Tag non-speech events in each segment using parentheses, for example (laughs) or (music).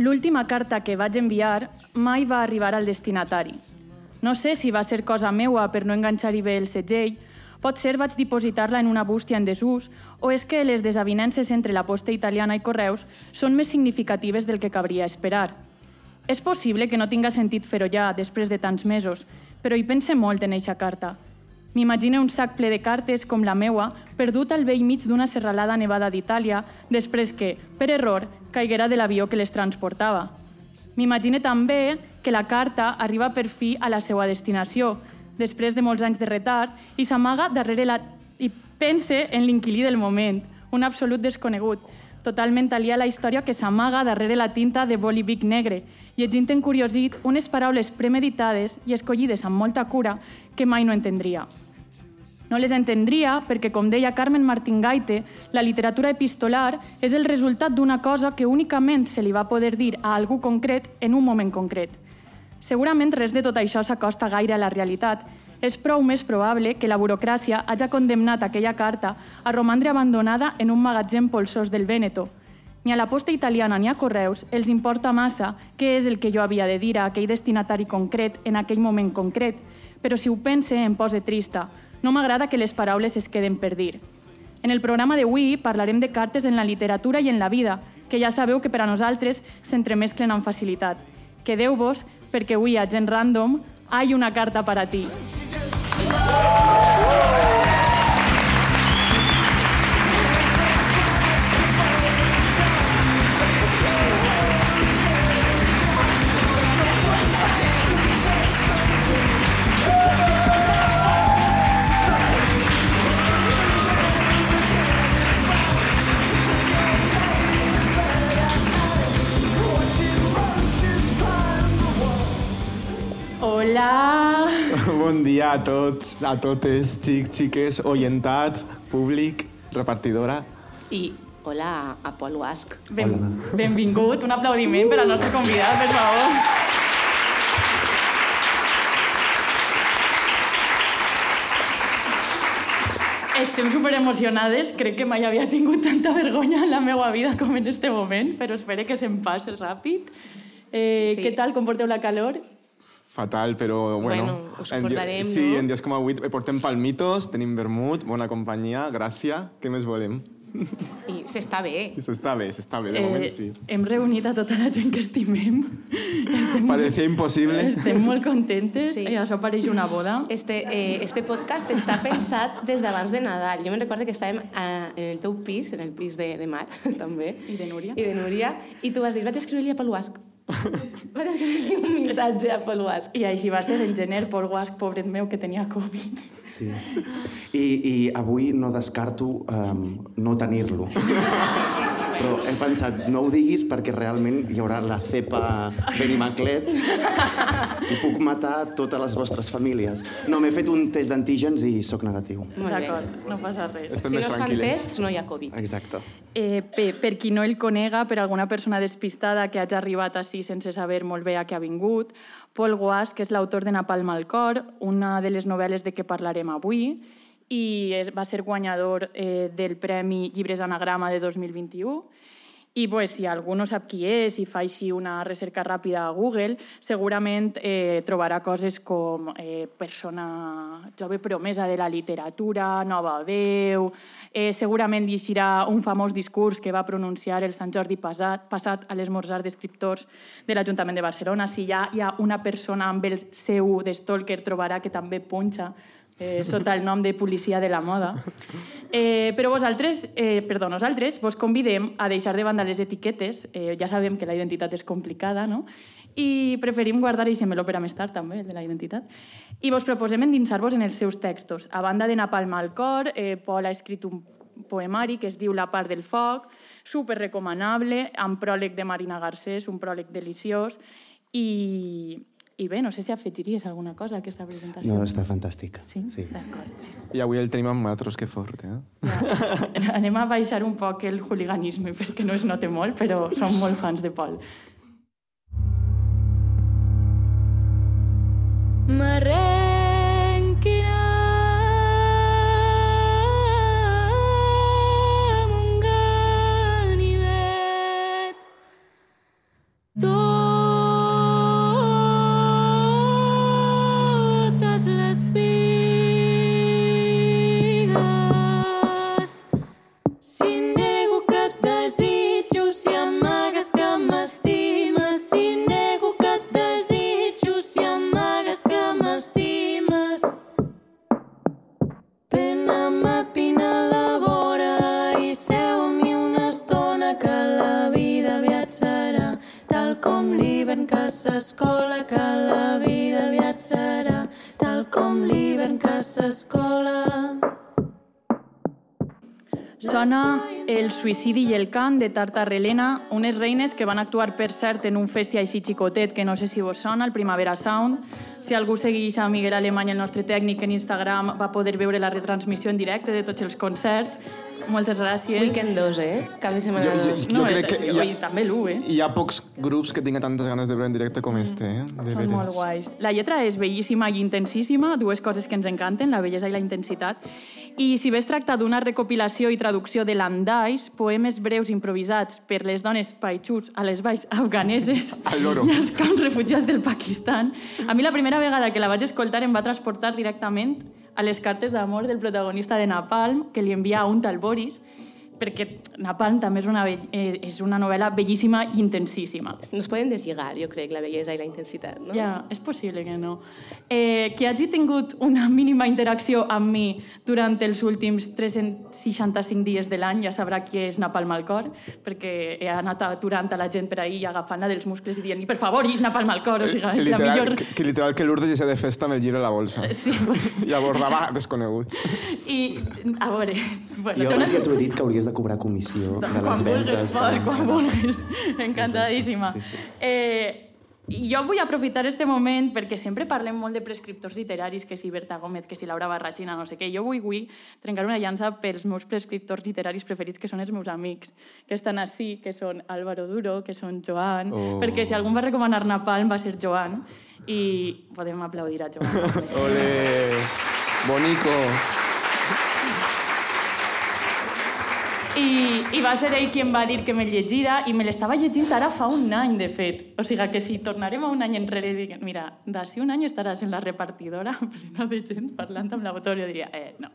L'última carta que vaig enviar mai va arribar al destinatari. No sé si va ser cosa meua per no enganxar-hi bé el segell, potser vaig dipositar-la en una bústia en desús, o és que les desavinences entre la posta italiana i Correus són més significatives del que cabria esperar. És possible que no tinga sentit fer-ho ja després de tants mesos, però hi pense molt en eixa carta. M'imagino un sac ple de cartes com la meua, perdut al vell mig d'una serralada nevada d'Itàlia, després que, per error, caiguera de l'avió que les transportava. M'imagino també que la carta arriba per fi a la seva destinació, després de molts anys de retard, i s'amaga darrere la... i pense en l'inquilí del moment, un absolut desconegut, totalment alià a la història que s'amaga darrere la tinta de boli bic negre, llegint encuriosit unes paraules premeditades i escollides amb molta cura que mai no entendria. No les entendria perquè, com deia Carmen Martín Gaite, la literatura epistolar és el resultat d'una cosa que únicament se li va poder dir a algú concret en un moment concret. Segurament res de tot això s'acosta gaire a la realitat. És prou més probable que la burocràcia hagi condemnat aquella carta a romandre abandonada en un magatzem polsós del Vèneto. Ni a la posta italiana ni a Correus els importa massa què és el que jo havia de dir a aquell destinatari concret en aquell moment concret, però si ho pense em pose trista. No m'agrada que les paraules es queden per dir. En el programa d'avui parlarem de cartes en la literatura i en la vida, que ja sabeu que per a nosaltres s'entremesclen amb facilitat. Quedeu-vos perquè avui a Gent Random hay una carta para ti. Hola! Bon dia a tots, a totes, xics, xiques, oyentat, públic, repartidora. I hola a Pol Huasc. Ben, benvingut, un aplaudiment per al nostre convidat, per favor. Estem super emocionades, crec que mai havia tingut tanta vergonya en la meva vida com en este moment, però espero que se'm passi ràpid. Eh, Sí. Què tal, com porteu la calor? Fatal, però bueno... Bueno, ho en suportarem, di- Sí, no? en dies com avui portem palmitos, tenim vermut, bona companyia, gràcia, què més volem? I s'està bé. I s'està bé, s'està bé, de moment sí. Hem reunit a tota la gent que estimem. Estem, Parecía imposible. estem molt contentes. Sí. Sí. això pareix una boda. Este, eh, este podcast està pensat des d'abans de Nadal. Jo me'n recordo que estàvem a, en el teu pis, en el pis de, de Mar, (laughs) també. I de Núria. I de Núria. I tu vas dir, vaig escriure-li a Pol Huasc. Vaig escriure-li un missatge a Pol Huasc. I així va ser en gener, Pol Guasc, pobret meu, que tenia Covid. Sí. I, I avui no descarto um, no tenir-lo. Però he pensat, no ho diguis perquè realment hi haurà la cepa Benimaclet i puc matar totes les vostres famílies. No, m'he fet un test d'antígens i sóc negatiu. D'acord, no passa res. Estem Si més no es fan tests, no hi ha Covid. Exacte. Eh, per, per qui no el conega, per alguna persona despistada que hagi arribat així sense saber molt bé a què ha vingut, Paul Guas, que és l'autor de Napalm al cor, una de les novel·les de què parlarem avui, i va ser guanyador eh, del Premi Llibres Anagrama de 2021. I pues, si algú no sap qui és i fa així una recerca ràpida a Google, segurament eh, trobarà coses com eh, persona jove promesa de la literatura, nova veu... Eh, segurament llegirà un famós discurs que va pronunciar el Sant Jordi passat, passat a l'esmorzar d'escriptors de l'Ajuntament de Barcelona. Si ja hi ha una persona amb el seu de Stalker, trobarà que també punxa eh, sota el nom de policia de la moda. Eh, però vosaltres, eh, perdó, nosaltres vos convidem a deixar de banda les etiquetes. Eh, ja sabem que la identitat és complicada, no? I preferim guardar i meló per a més tard, també, el de la identitat. I vos proposem endinsar-vos en els seus textos. A banda de Napalm al cor, eh, Pol ha escrit un poemari que es diu La part del foc, super recomanable, amb pròleg de Marina Garcés, un pròleg deliciós, i, i bé, no sé si afegiries alguna cosa a aquesta presentació. No, està fantàstic. Sí? sí. D'acord. I avui el tenim amb matros, que fort, eh? Ja. Anem a baixar un poc el hooliganisme perquè no es note molt, però som molt fans de Pol. Mare. Sona El suïcidi i el cant de Tartarrelena, unes reines que van actuar, per cert, en un festi així xicotet, que no sé si vos sona, el Primavera Sound. Si algú segueix a Miguel Alemany, el nostre tècnic, en Instagram, va poder veure la retransmissió en directe de tots els concerts. Moltes gràcies. Weekend 2, eh? Cap de setmana Jo- 2. jo- No, crec que eh, hi ha- oi, també l'1, eh? Hi ha pocs grups que tinga tantes ganes de veure en directe com este, eh? De Són veres. molt guais. La lletra és bellíssima i intensíssima, dues coses que ens encanten, la bellesa i la intensitat. I si bé es tracta d'una recopilació i traducció de landais, poemes breus improvisats per les dones paixús a les valls afganeses Al loro. i als camps refugiats del Pakistan, a mi la primera vegada que la vaig escoltar em va transportar directament a les cartes d'amor del protagonista de Napalm, que li envia a un tal Boris, perquè Napalm també és una, eh, és una novel·la bellíssima i intensíssima. Nos poden deslligar, jo crec, la bellesa i la intensitat, no? Ja, és possible que no. Eh, que hagi tingut una mínima interacció amb mi durant els últims 365 dies de l'any ja sabrà qui és Napalm al cor, perquè he anat aturant a la gent per ahir i agafant-la dels muscles i dient per favor, llis Napalm al cor, o sigui, és la literal, millor... que, que literal que l'Urdes ja de festa amb el giro a la bolsa. Sí, bueno, Llavors, va, desconeguts. i, a veure... Bueno, Jo abans ja t'ho he dit que hauries de cobrar comissió de les quan vulguis, ventes. Pol, de- quan vulguis. Encantadíssima. Sí, sí. Eh, jo vull aprofitar este moment perquè sempre parlem molt de prescriptors literaris, que si Berta Gómez, que si Laura Barrachina, no sé què. Jo vull avui trencar una llança pels meus prescriptors literaris preferits, que són els meus amics, que estan així, que són Álvaro Duro, que són Joan, Oh. perquè si algú va recomanar Napalm va ser Joan, i podem aplaudir a Joan. (laughs) Ole! Bonico! I, I va ser ell qui em va dir que me llegira i me l'estava llegint ara fa un any, de fet. O sigui que si tornarem a un any enrere i dic, mira, d'ací un any estaràs en la repartidora (laughs) plena de gent parlant amb l'autor, jo diria, eh, no.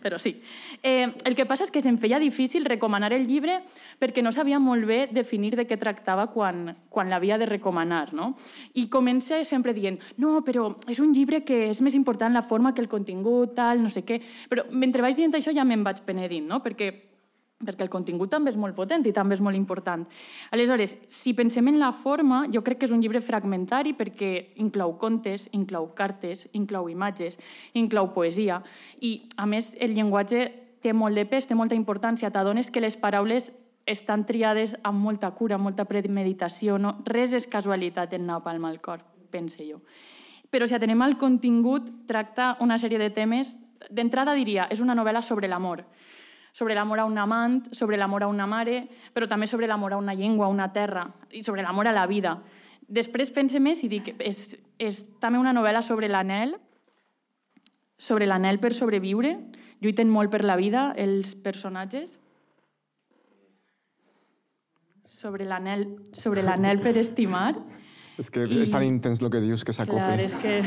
Però sí. Eh, el que passa és que se'm feia difícil recomanar el llibre perquè no sabia molt bé definir de què tractava quan, quan l'havia de recomanar, no? I comença sempre dient, no, però és un llibre que és més important la forma que el contingut, tal, no sé què. Però mentre vaig dient això ja me'n vaig penedint, no? Perquè perquè el contingut també és molt potent i també és molt important. Aleshores, si pensem en la forma, jo crec que és un llibre fragmentari perquè inclou contes, inclou cartes, inclou imatges, inclou poesia i, a més, el llenguatge té molt de pes, té molta importància. T'adones que les paraules estan triades amb molta cura, amb molta premeditació. No? Res és casualitat en Napalm al cor, pense jo. Però si atenem al contingut, tracta una sèrie de temes... D'entrada diria, és una novel·la sobre l'amor sobre l'amor a un amant, sobre l'amor a una mare, però també sobre l'amor a una llengua, a una terra, i sobre l'amor a la vida. Després pense més i dic, és, és també una novel·la sobre l'anel, sobre l'anel per sobreviure, lluiten molt per la vida els personatges, sobre l'anel sobre l'anel per estimar. És que I- és tan intens el que dius que Clar, s'acopla. és que...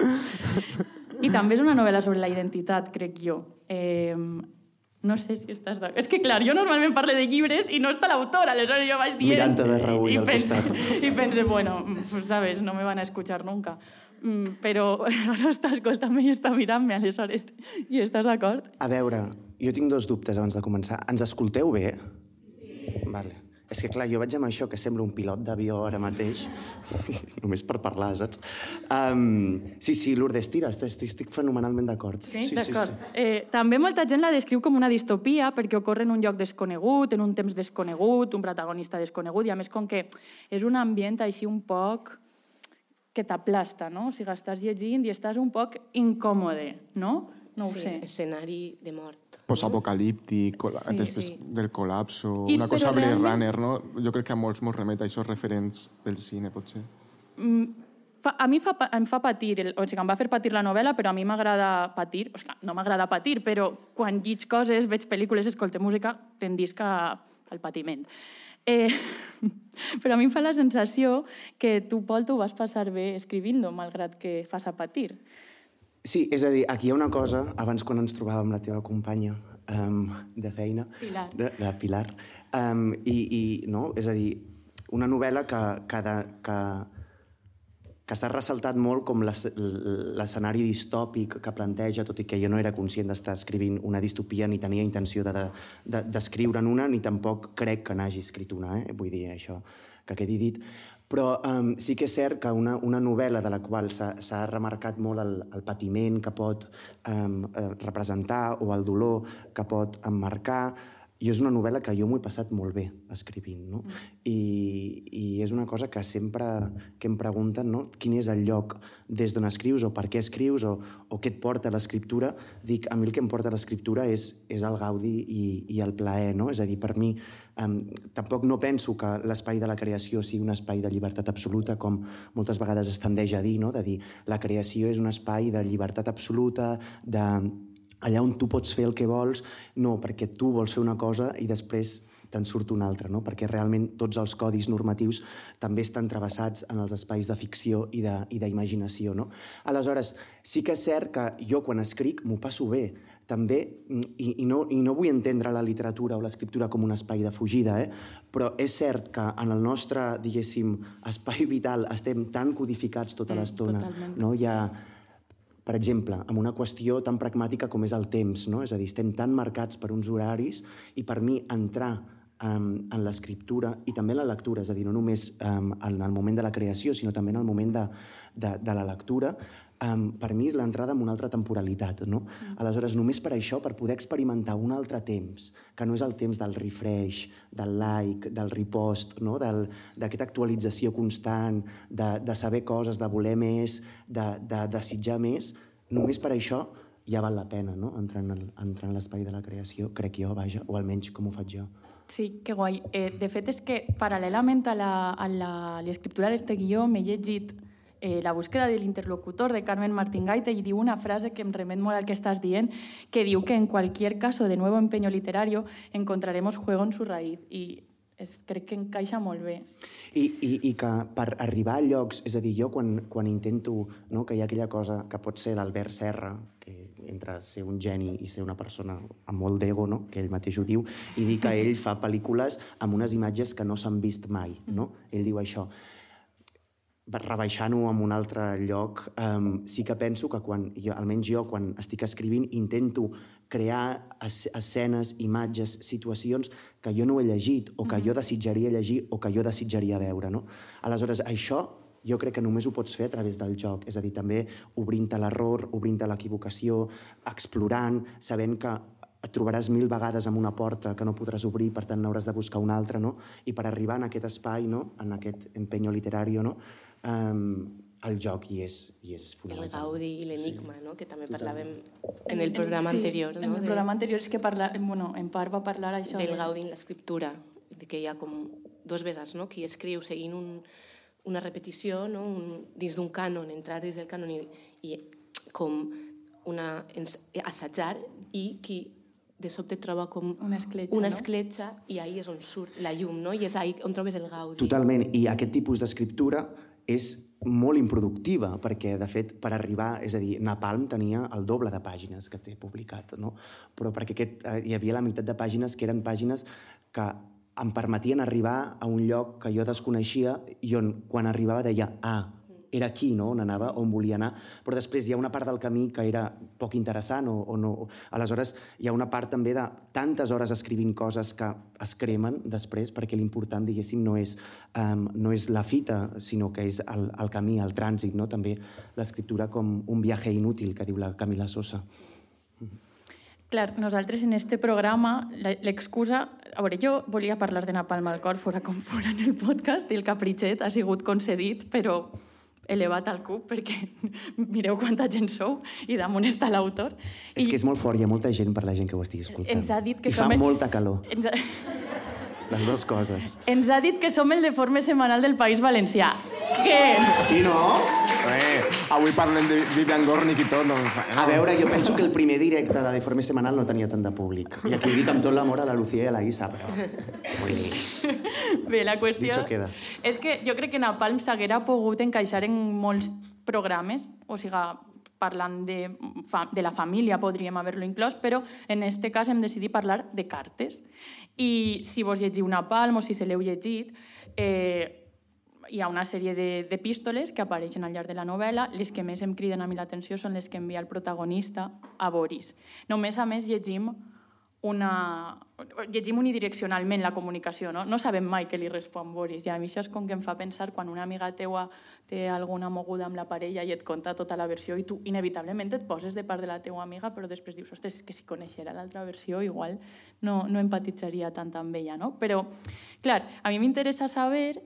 (laughs) I també és una novel·la sobre la identitat, crec jo. Eh, no sé si estàs d'acord. És que, clar, jo normalment parlo de llibres i no està l'autor, aleshores jo vaig dient... Mirant-te de reüll i al pense, costat. (laughs) I pense, bueno, pues, sabes, no me van a escuchar nunca. Mm, però (laughs) ara està escoltant-me i està mirant-me, aleshores. I estàs d'acord? A veure, jo tinc dos dubtes abans de començar. Ens escolteu bé? Sí. Vale. És que, clar, jo vaig amb això que sembla un pilot d'avió ara mateix, (laughs) només per parlar, saps? Um, sí, sí, Lourdes, tira, estic, estic fenomenalment d'acord. Sí, d'acord. Eh, també molta gent la descriu com una distopia perquè ocorre en un lloc desconegut, en un temps desconegut, un protagonista desconegut, i a més com que és un ambient així un poc que t'aplasta, no? O sigui, estàs llegint i estàs un poc incòmode, no? No ho sí, sé. escenari de mort. Postapocalíptic, cola- Sí, després sí. del col·lapso, I- una cosa Blade realment- Runner, no? Jo crec que a molts mos remet a aquests referents del cine, potser. Mm, fa, a mi fa, em fa patir, el, o sigui, em va fer patir la novel·la, però a mi m'agrada patir, o sigui, no m'agrada patir, però quan lliig coses, veig pel·lícules, escolte música, tendisc a- al patiment. Eh, (laughs) però a mi em fa la sensació que tu, Pol, t'ho vas passar bé escrivint-ho, malgrat que fas a patir. Sí, és a dir, aquí hi ha una cosa, abans quan ens trobàvem la teva companya um, de feina, Pilar. De, de Pilar, um, i, i, no? és a dir, una novel·la que, que, de, que, que s'ha ressaltat molt com l'es- l'escenari distòpic que planteja, tot i que jo no era conscient d'estar escrivint una distopia ni tenia intenció d'escriure'n de, de, una, ni tampoc crec que n'hagi escrit una, eh? vull dir això, que quedi dit. Però um, sí que és cert que una, una novel·la de la qual s'ha remarcat molt el, el patiment que pot um, representar o el dolor que pot emmarcar, i és una novel·la que jo m'ho he passat molt bé escrivint, no? Mm. I, I és una cosa que sempre que em pregunten, no? Quin és el lloc des d'on escrius o per què escrius o, o què et porta a l'escriptura? Dic, a mi el que em porta a l'escriptura és, és el gaudi i, i el plaer, no? És a dir, per mi um, tampoc no penso que l'espai de la creació sigui un espai de llibertat absoluta, com moltes vegades es tendeix a dir, no? De dir, la creació és un espai de llibertat absoluta, de allà on tu pots fer el que vols, no, perquè tu vols fer una cosa i després te'n surt una altra, no? perquè realment tots els codis normatius també estan travessats en els espais de ficció i d'imaginació. No? Aleshores, sí que és cert que jo quan escric m'ho passo bé, també, i, i, no, i no vull entendre la literatura o l'escriptura com un espai de fugida, eh? però és cert que en el nostre, diguéssim, espai vital estem tan codificats tota Mm, l'estona. No? Hi ha, per exemple, amb una qüestió tan pragmàtica com és el temps, no? És a dir, estem tan marcats per uns horaris i per mi entrar um, en l'escriptura i també en la lectura, és a dir, no només um, en el moment de la creació, sinó també en el moment de, de, de la lectura, um, per mi és l'entrada en una altra temporalitat. No? Mm. Aleshores, només per això, per poder experimentar un altre temps, que no és el temps del refresh, del like, del repost, no? Del- d'aquesta actualització constant, de, de saber coses, de voler més, de, de desitjar més, només per això ja val la pena no? entrar en el- entrar en l'espai de la creació, crec jo, vaja, o almenys com ho faig jo. Sí, que guai. Eh, de fet, és que paral·lelament a la- a la- a l'escriptura d'este guió m'he llegit eh, La búsqueda del interlocutor de Carmen Martín Gaite i diu una frase que em remet molt al que estàs dient, que diu que en cualquier caso de nuevo empeño literario encontraremos juego en su raíz. I és, crec que encaixa molt bé. I, i, I que per arribar a llocs, és a dir, jo quan, quan intento no, que hi ha aquella cosa que pot ser l'Albert Serra, que entre ser un geni i ser una persona amb molt d'ego, no? que ell mateix ho diu, i dir que ell fa pel·lícules amb unes imatges que no s'han vist mai. No? Ell diu això. Rebaixant-ho en un altre lloc, um, sí que penso que quan, jo, almenys jo, quan estic escrivint, intento crear es escenes, imatges, situacions que jo no he llegit o que jo desitjaria llegir o que jo desitjaria veure. No? Aleshores, això jo crec que només ho pots fer a través del joc, és a dir, també obrint-te l'error, obrint-te l'equivocació, explorant, sabent que et trobaràs mil vegades amb una porta que no podràs obrir, per tant n'hauràs de buscar una altra, no? I per arribar en aquest espai, no? en aquest empeño literari, no? Um, el joc hi és, hi és El fonamental. gaudi i l'enigma, no? que també Totalment. parlàvem en el programa sí, anterior. En no? el de- programa anterior és que parla, bueno, en part va parlar això. del de- gaudi en l'escriptura, de que hi ha com dos vessants, no? qui escriu seguint un, una repetició no? un, dins d'un cànon, entrar dins del cànon i, i com una, assajar i qui de sobte troba com Una escletxa, una no? escletxa i ahí és on surt la llum, no? i és ahí on trobes el gaudi. Totalment, i aquest tipus d'escriptura és molt improductiva, perquè, de fet, per arribar... És a dir, Napalm tenia el doble de pàgines que té publicat, no? Però perquè aquest, eh, hi havia la meitat de pàgines que eren pàgines que em permetien arribar a un lloc que jo desconeixia i on, quan arribava, deia, ah, era aquí, no?, on anava, on volia anar, però després hi ha una part del camí que era poc interessant o, o no. Aleshores, hi ha una part també de tantes hores escrivint coses que es cremen després, perquè l'important, diguéssim, no és, um, no és la fita, sinó que és el, el camí, el trànsit, no? També l'escriptura com un viatge inútil, que diu la Camila Sosa. Clar, nosaltres en este programa, l'excusa... A veure, jo volia parlar de Napalm al cor, fora com fora en el podcast, i el capritxet ha sigut concedit, però elevat al cub, perquè (laughs) mireu quanta gent sou i damunt està l'autor. És I que és molt fort, hi ha molta gent per la gent que ho estigui escoltant. Ens ha dit que I fa som- molta calor, Ens ha, (laughs) les dues coses. ens ha dit que som el deforme setmanal del País Valencià. Què? Sí, no? Eh, avui parlem de Vivian Gornick i tot. No, A veure, jo penso que el primer directe de Deforme Semanal no tenia tant de públic. I aquí ho dic amb tot l'amor a la Lucía i a la Isa, però... Vull dir... Bé, la qüestió Dicho queda. és que jo crec que Napalm s'haguera pogut encaixar en molts programes, o sigui, parlant de, fa, de la família podríem haver-lo inclòs, però en este cas hem decidit parlar de cartes. I si vos llegiu Napalm o si se l'heu llegit, eh, hi ha una sèrie de- d'epístoles que apareixen al llarg de la novel·la. Les que més em criden a mi l'atenció són les que envia el protagonista a Boris. Només, a més, llegim una... Llegim unidireccionalment la comunicació, no? No sabem mai què li respon Boris. I a mi això és com que em fa pensar quan una amiga teua té alguna moguda amb la parella i et conta tota la versió i tu inevitablement et poses de part de la teua amiga però després dius, ostres, que si coneixera l'altra versió igual no, no empatitzaria tant amb ella, no? Però, clar, a mi m'interessa saber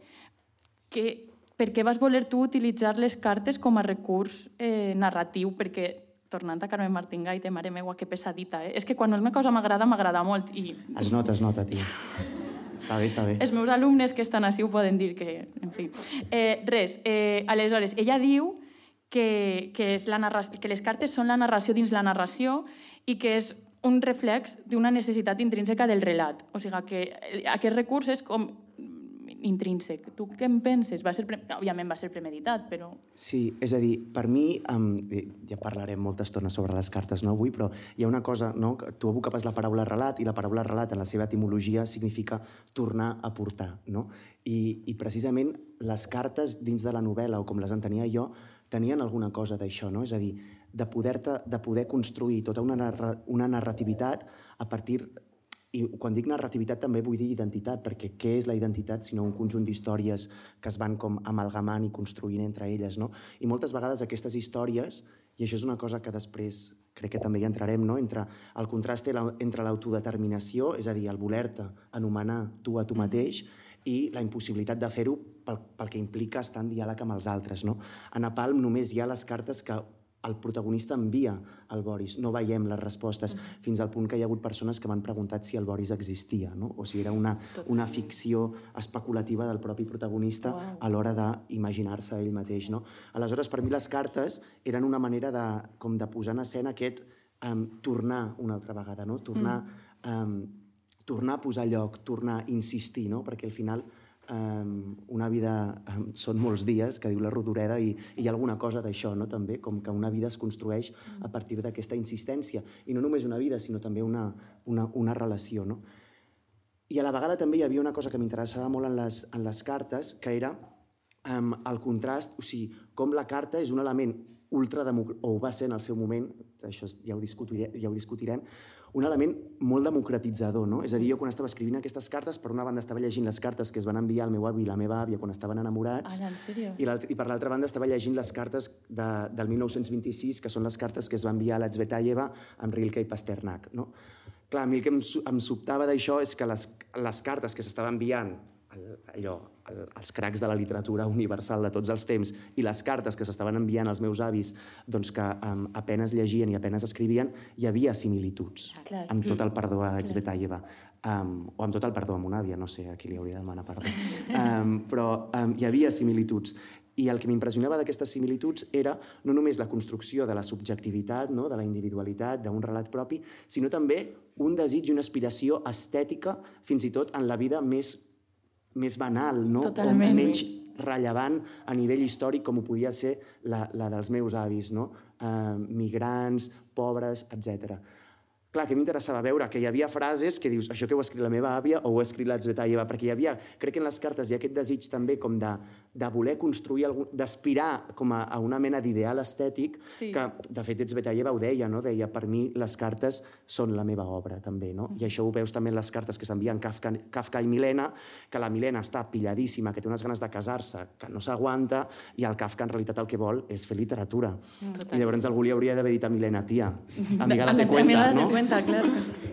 que, per què vas voler tu utilitzar les cartes com a recurs eh, narratiu, perquè tornant a Carmen Martín Gaite, mare meua, que pesadita, eh? És que quan una cosa m'agrada, m'agrada molt. I Es nota, es nota, tia. Està bé, està bé. els meus alumnes que estan així ho poden dir que, en fi. Eh, res, eh, aleshores, ella diu que, que, és la que les cartes són la narració dins la narració i que és un reflex d'una necessitat intrínseca del relat. O sigui que eh, aquest recurs és com intrínsec. Tu què en penses? Va ser pre... Òbviament va ser premeditat, però... Sí, és a dir, per mi, um, ja parlarem molta estona sobre les cartes no, avui, però hi ha una cosa, no? tu abocaves la paraula relat i la paraula relat en la seva etimologia significa tornar a portar. No? I, I precisament les cartes dins de la novel·la, o com les entenia jo, tenien alguna cosa d'això, no? és a dir, de poder, de poder construir tota una, narra, una narrativitat a partir i quan dic narrativitat també vull dir identitat, perquè què és la identitat sinó un conjunt d'històries que es van com amalgamant i construint entre elles, no? I moltes vegades aquestes històries, i això és una cosa que després crec que també hi entrarem, no? entre el contrast entre l'autodeterminació, és a dir, el voler-te anomenar tu a tu mateix, i la impossibilitat de fer-ho pel, pel que implica estar en diàleg amb els altres. No? A Napalm només hi ha les cartes que el protagonista envia al Boris. No veiem les respostes, fins al punt que hi ha hagut persones que m'han preguntat si el Boris existia, no? o si era una, una ficció especulativa del propi protagonista wow. a l'hora d'imaginar-se ell mateix. No? Aleshores, per mi les cartes eren una manera de, com de posar en escena aquest um, tornar una altra vegada, no? tornar, mm. um, tornar a posar lloc, tornar a insistir, no? perquè al final um, una vida um, són molts dies, que diu la Rodoreda, i, i hi ha alguna cosa d'això, no? també, com que una vida es construeix a partir d'aquesta insistència. I no només una vida, sinó també una, una, una relació. No? I a la vegada també hi havia una cosa que m'interessava molt en les, en les cartes, que era um, el contrast, o sigui, com la carta és un element ultrademocràtic, o va ser en el seu moment, això ja ho, discutirem, ja ho discutirem, un element molt democratitzador, no? És a dir, jo quan estava escrivint aquestes cartes, per una banda estava llegint les cartes que es van enviar al meu avi i la meva àvia quan estaven enamorats, Ara, en sèrio? i, i per l'altra banda estava llegint les cartes de, del 1926, que són les cartes que es va enviar a l'Atzvetayeva amb Rilke i Pasternak, no? Clar, a mi el que em, em sobtava d'això és que les, les cartes que s'estava enviant allò, el, els cracs de la literatura universal de tots els temps i les cartes que s'estaven enviant als meus avis doncs que um, apenes llegien i apenes escrivien, hi havia similituds, Clar. amb tot el perdó a Etsbetayeva. Um, o amb tot el perdó a mon àvia, no sé a qui li hauria de demanar perdó. Um, però um, hi havia similituds. I el que m'impressionava d'aquestes similituds era no només la construcció de la subjectivitat, no? de la individualitat, d'un relat propi, sinó també un desig i una aspiració estètica, fins i tot en la vida més més banal, no? Totalment. o menys rellevant a nivell històric com ho podia ser la, la dels meus avis, no? Uh, migrants, pobres, etc. Clar, que m'interessava veure que hi havia frases que dius això que ho ha escrit la meva àvia o ho ha escrit la Tzvetayeva, perquè hi havia, crec que en les cartes hi ha aquest desig també com de, de voler construir, d'aspirar com a, a una mena d'ideal estètic, Sí. que de fet Tzvetayeva ho deia, no? deia per mi les cartes són la meva obra també, no? I això ho veus també en les cartes que s'envien Kafka, Kafka i Milena, que la Milena està pilladíssima, que té unes ganes de casar-se, que no s'aguanta, i el Kafka en realitat el que vol és fer literatura. I llavors algú li hauria d'haver dit a Milena, tia, (laughs) amiga, date cuenta, no? Cuenta, claro.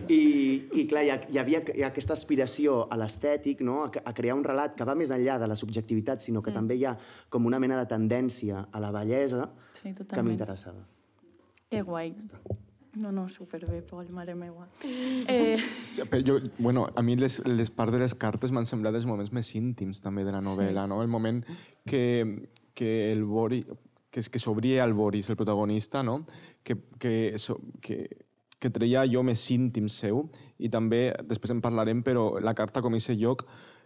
I, i clar, hi, ha, hi havia hi ha aquesta aspiració a l'estètic, no? a, a crear un relat que va més enllà de la subjectivitat, sinó que mm. també hi ha com una mena de tendència a la bellesa Sí, que m'interessava. Que guai. No, no, superbé, Pol, mare meua. (laughs) Eh, Sí, Però jo, bueno, a mi les, les parts de les cartes m'han semblat els moments més íntims també de la novel·la, no? El moment que, que el Boris, que, és que s'obria el Boris, el protagonista, no? Que, que, so, que, que treia allò més íntim seu i també, després en parlarem, però la carta com aquest lloc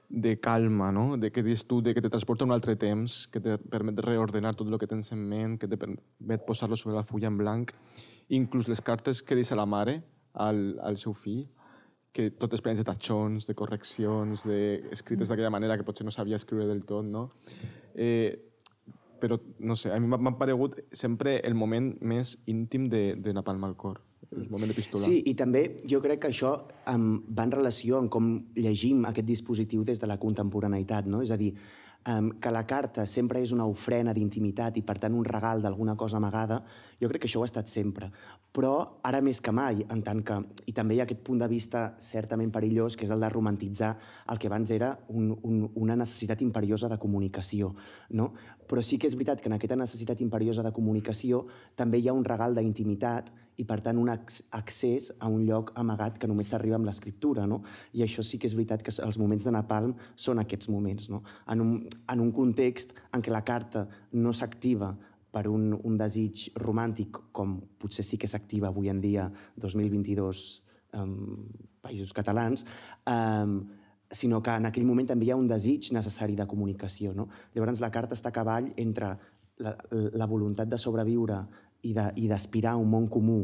de calma, no? de que dius tu, de que te transporta a un altre temps, que te permet reordenar tot el que tens en ment, que te permet posar-lo sobre la fulla en blanc, inclús les cartes que deixa la mare al, al seu fill, que totes plenes de tatxons, de correccions, de, escrites d'aquella manera que potser no sabia escriure del tot, no? Eh, però, no sé, a mi m'ha m'ha paregut sempre el moment més íntim de, de Napalm al cor. El moment epistolar. Sí, i també jo crec que això um, va en relació amb com llegim aquest dispositiu des de la contemporaneïtat, no? És a dir, que la carta sempre és una ofrena d'intimitat i, per tant, un regal d'alguna cosa amagada, jo crec que això ho ha estat sempre. Però ara més que mai, en tant que... I també hi ha aquest punt de vista certament perillós, que és el de romantitzar el que abans era un, un, una necessitat imperiosa de comunicació. No? Però sí que és veritat que en aquesta necessitat imperiosa de comunicació també hi ha un regal d'intimitat i, per tant, un accés a un lloc amagat que només s'arriba amb l'escriptura. No? I això sí que és veritat que els moments de Napalm són aquests moments. No? En, un, en un context en què la carta no s'activa per un, un desig romàntic, com potser sí que s'activa avui en dia, 2022, en països catalans, um, sinó que en aquell moment també hi ha un desig necessari de comunicació. No? Llavors la carta està a cavall entre la, la voluntat de sobreviure i d'aspirar a un món comú,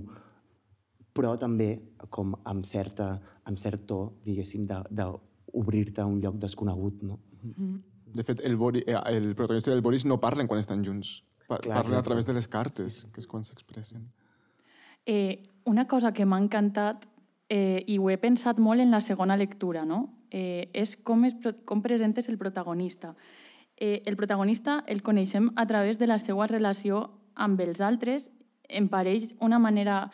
però també com amb, certa, amb cert to, diguéssim, d'obrir-te a un lloc desconegut. No? Mm -hmm. De fet, el, Bori, eh, el protagonista i el Boris no parlen quan estan junts. Pa Clar, parlen exacte. a través de les cartes, que és quan s'expressen. Eh, una cosa que m'ha encantat, eh, i ho he pensat molt en la segona lectura, no? eh, és com, es, com presentes el protagonista. Eh, el protagonista el coneixem a través de la seva relació amb els altres, em pareix una manera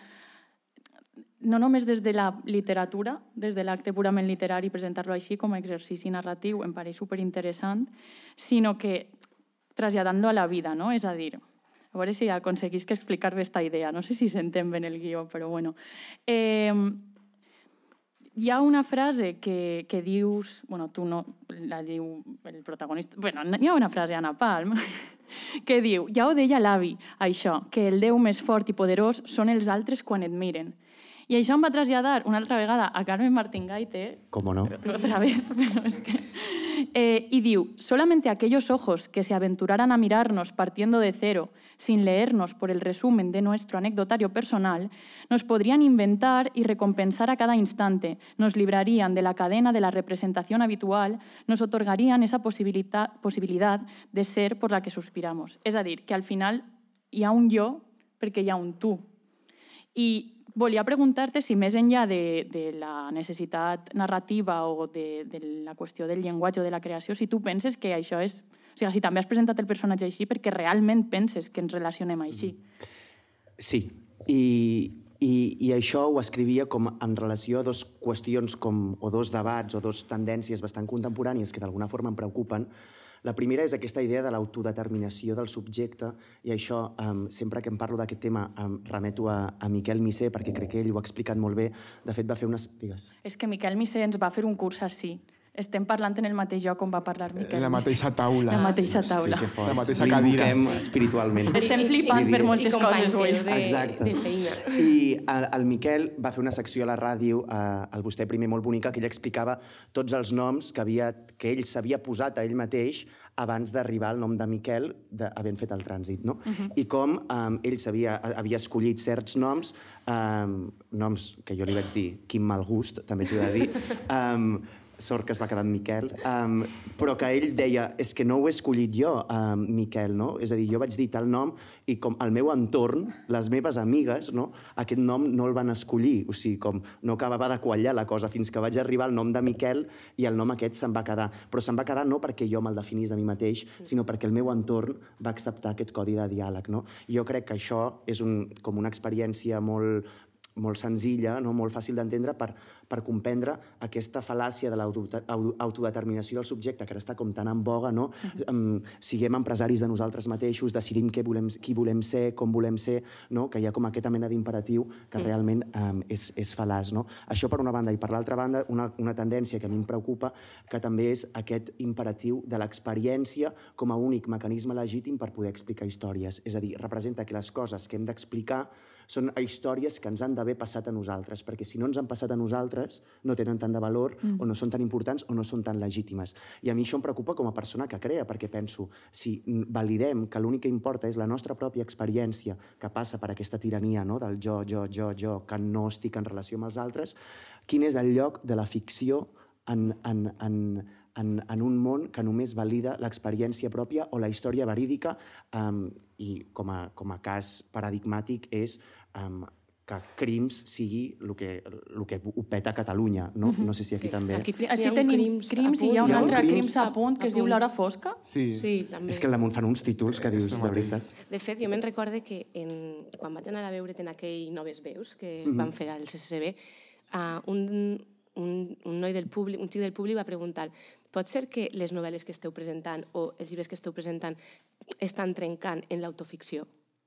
no només des de la literatura, des de l'acte purament literari, presentar-lo així com a exercici narratiu, em pareix superinteressant, sinó que traslladant-lo a la vida, no? És a dir, a veure si aconseguís que explicar bé aquesta idea. No sé si s'entén ben el guió, però bueno. Eh, hi ha una frase que, que dius... bueno, tu no, la diu el protagonista... bueno, hi ha una frase, Anna Palm, que diu, ja ho deia l'avi, això, que el Déu més fort i poderós són els altres quan et miren. I això em va traslladar una altra vegada a Carmen Martín Gaite. ¿Cómo no? Otra vez, (laughs) pero es que... Eh, y diu, solamente aquellos ojos que se aventuraran a mirarnos partiendo de cero, sin leernos por el resumen de nuestro anecdotario personal, nos podrían inventar y recompensar a cada instante, nos librarían de la cadena de la representación habitual, nos otorgarían esa posibilidad, de ser por la que suspiramos. A dir, que al final hi ha un jo perquè hi ha un tu. I volia preguntar-te si més enllà de, de la necessitat narrativa o de, de la qüestió del llenguatge o de la creació, si tu penses que això és... O sigui, si també has presentat el personatge així perquè realment penses que ens relacionem així. Sí, i, i, i això ho escrivia com en relació a dos qüestions com, o dos debats o dos tendències bastant contemporànies que d'alguna forma em preocupen, la primera és aquesta idea de l'autodeterminació del subjecte, i això, um, sempre que em parlo d'aquest tema, um, remeto a, a Miquel Misé, perquè crec que ell ho ha explicat molt bé. De fet, va fer unes... Digues. És que Miquel Misé ens va fer un curs així. Estem parlant en el mateix lloc on va parlar Miquel. La mateixa taula. La mateixa taula. Sí, la mateixa cadira. espiritualment. Estem flipant per moltes coses avui. De, Exacte. de feina. I el, el Miquel va fer una secció a la ràdio, eh, al Vostè Primer, molt bonica, que ell explicava tots els noms que, havia, que ell s'havia posat a ell mateix abans d'arribar al nom de Miquel, de, havent fet el trànsit, no? Uh -huh. I com um, ell havia, havia escollit certs noms, um, noms que jo li vaig dir, quin mal gust, també t'ho he de dir, (laughs) um, sort que es va quedar en Miquel, um, però que ell deia, és que no ho he escollit jo, um, Miquel, no? És a dir, jo vaig dir tal nom i com el meu entorn, les meves amigues, no? aquest nom no el van escollir, o sigui, com no acabava de quallar la cosa fins que vaig arribar al nom de Miquel i el nom aquest se'n va quedar. Però se'n va quedar no perquè jo me'l definís de mi mateix, sinó perquè el meu entorn va acceptar aquest codi de diàleg, no? Jo crec que això és un, com una experiència molt, molt senzilla, no? molt fàcil d'entendre per, per comprendre aquesta fal·làcia de l'autodeterminació del subjecte que ara està com tan en boga, no? -huh. um, siguem empresaris de nosaltres mateixos, decidim què volem, qui volem ser, com volem ser, no? que hi ha com aquesta mena d'imperatiu que -huh. realment um, és, és fal·laç. No? Això per una banda, i per l'altra banda, una, una tendència que a mi em preocupa, que també és aquest imperatiu de l'experiència com a únic mecanisme legítim per poder explicar històries. És a dir, representa que les coses que hem d'explicar són històries que ens han d'haver passat a nosaltres, perquè si no ens han passat a nosaltres no tenen tant de valor mm. o no són tan importants o no són tan legítimes. I a mi això em preocupa com a persona que crea, perquè penso, si validem que l'únic que importa és la nostra pròpia experiència que passa per aquesta tirania no? del jo, jo, jo, jo, que no estic en relació amb els altres, quin és el lloc de la ficció en, en, en, en, en un món que només valida l'experiència pròpia o la història verídica um, i com a, com a cas paradigmàtic és um, que Crims sigui el que, el que ho peta a Catalunya. No, no sé si aquí Sí, també... aquí Sí, així tenim Crims crims, a i hi ha un Hi ha un altre Crims crims a punt que a es diu l'hora fosca. Sí. Sí, també. És que al damunt fan uns títols que dius, de veritat. De fet, jo me'n recorde que en, quan vaig anar a veure't en aquell Noves Veus que Mhm. van fer al CCCB, uh, un, un, un noi del públic, un xic del públic va preguntar pot ser que les novel·les que esteu presentant o els llibres que esteu presentant estan trencant en l'autoficció?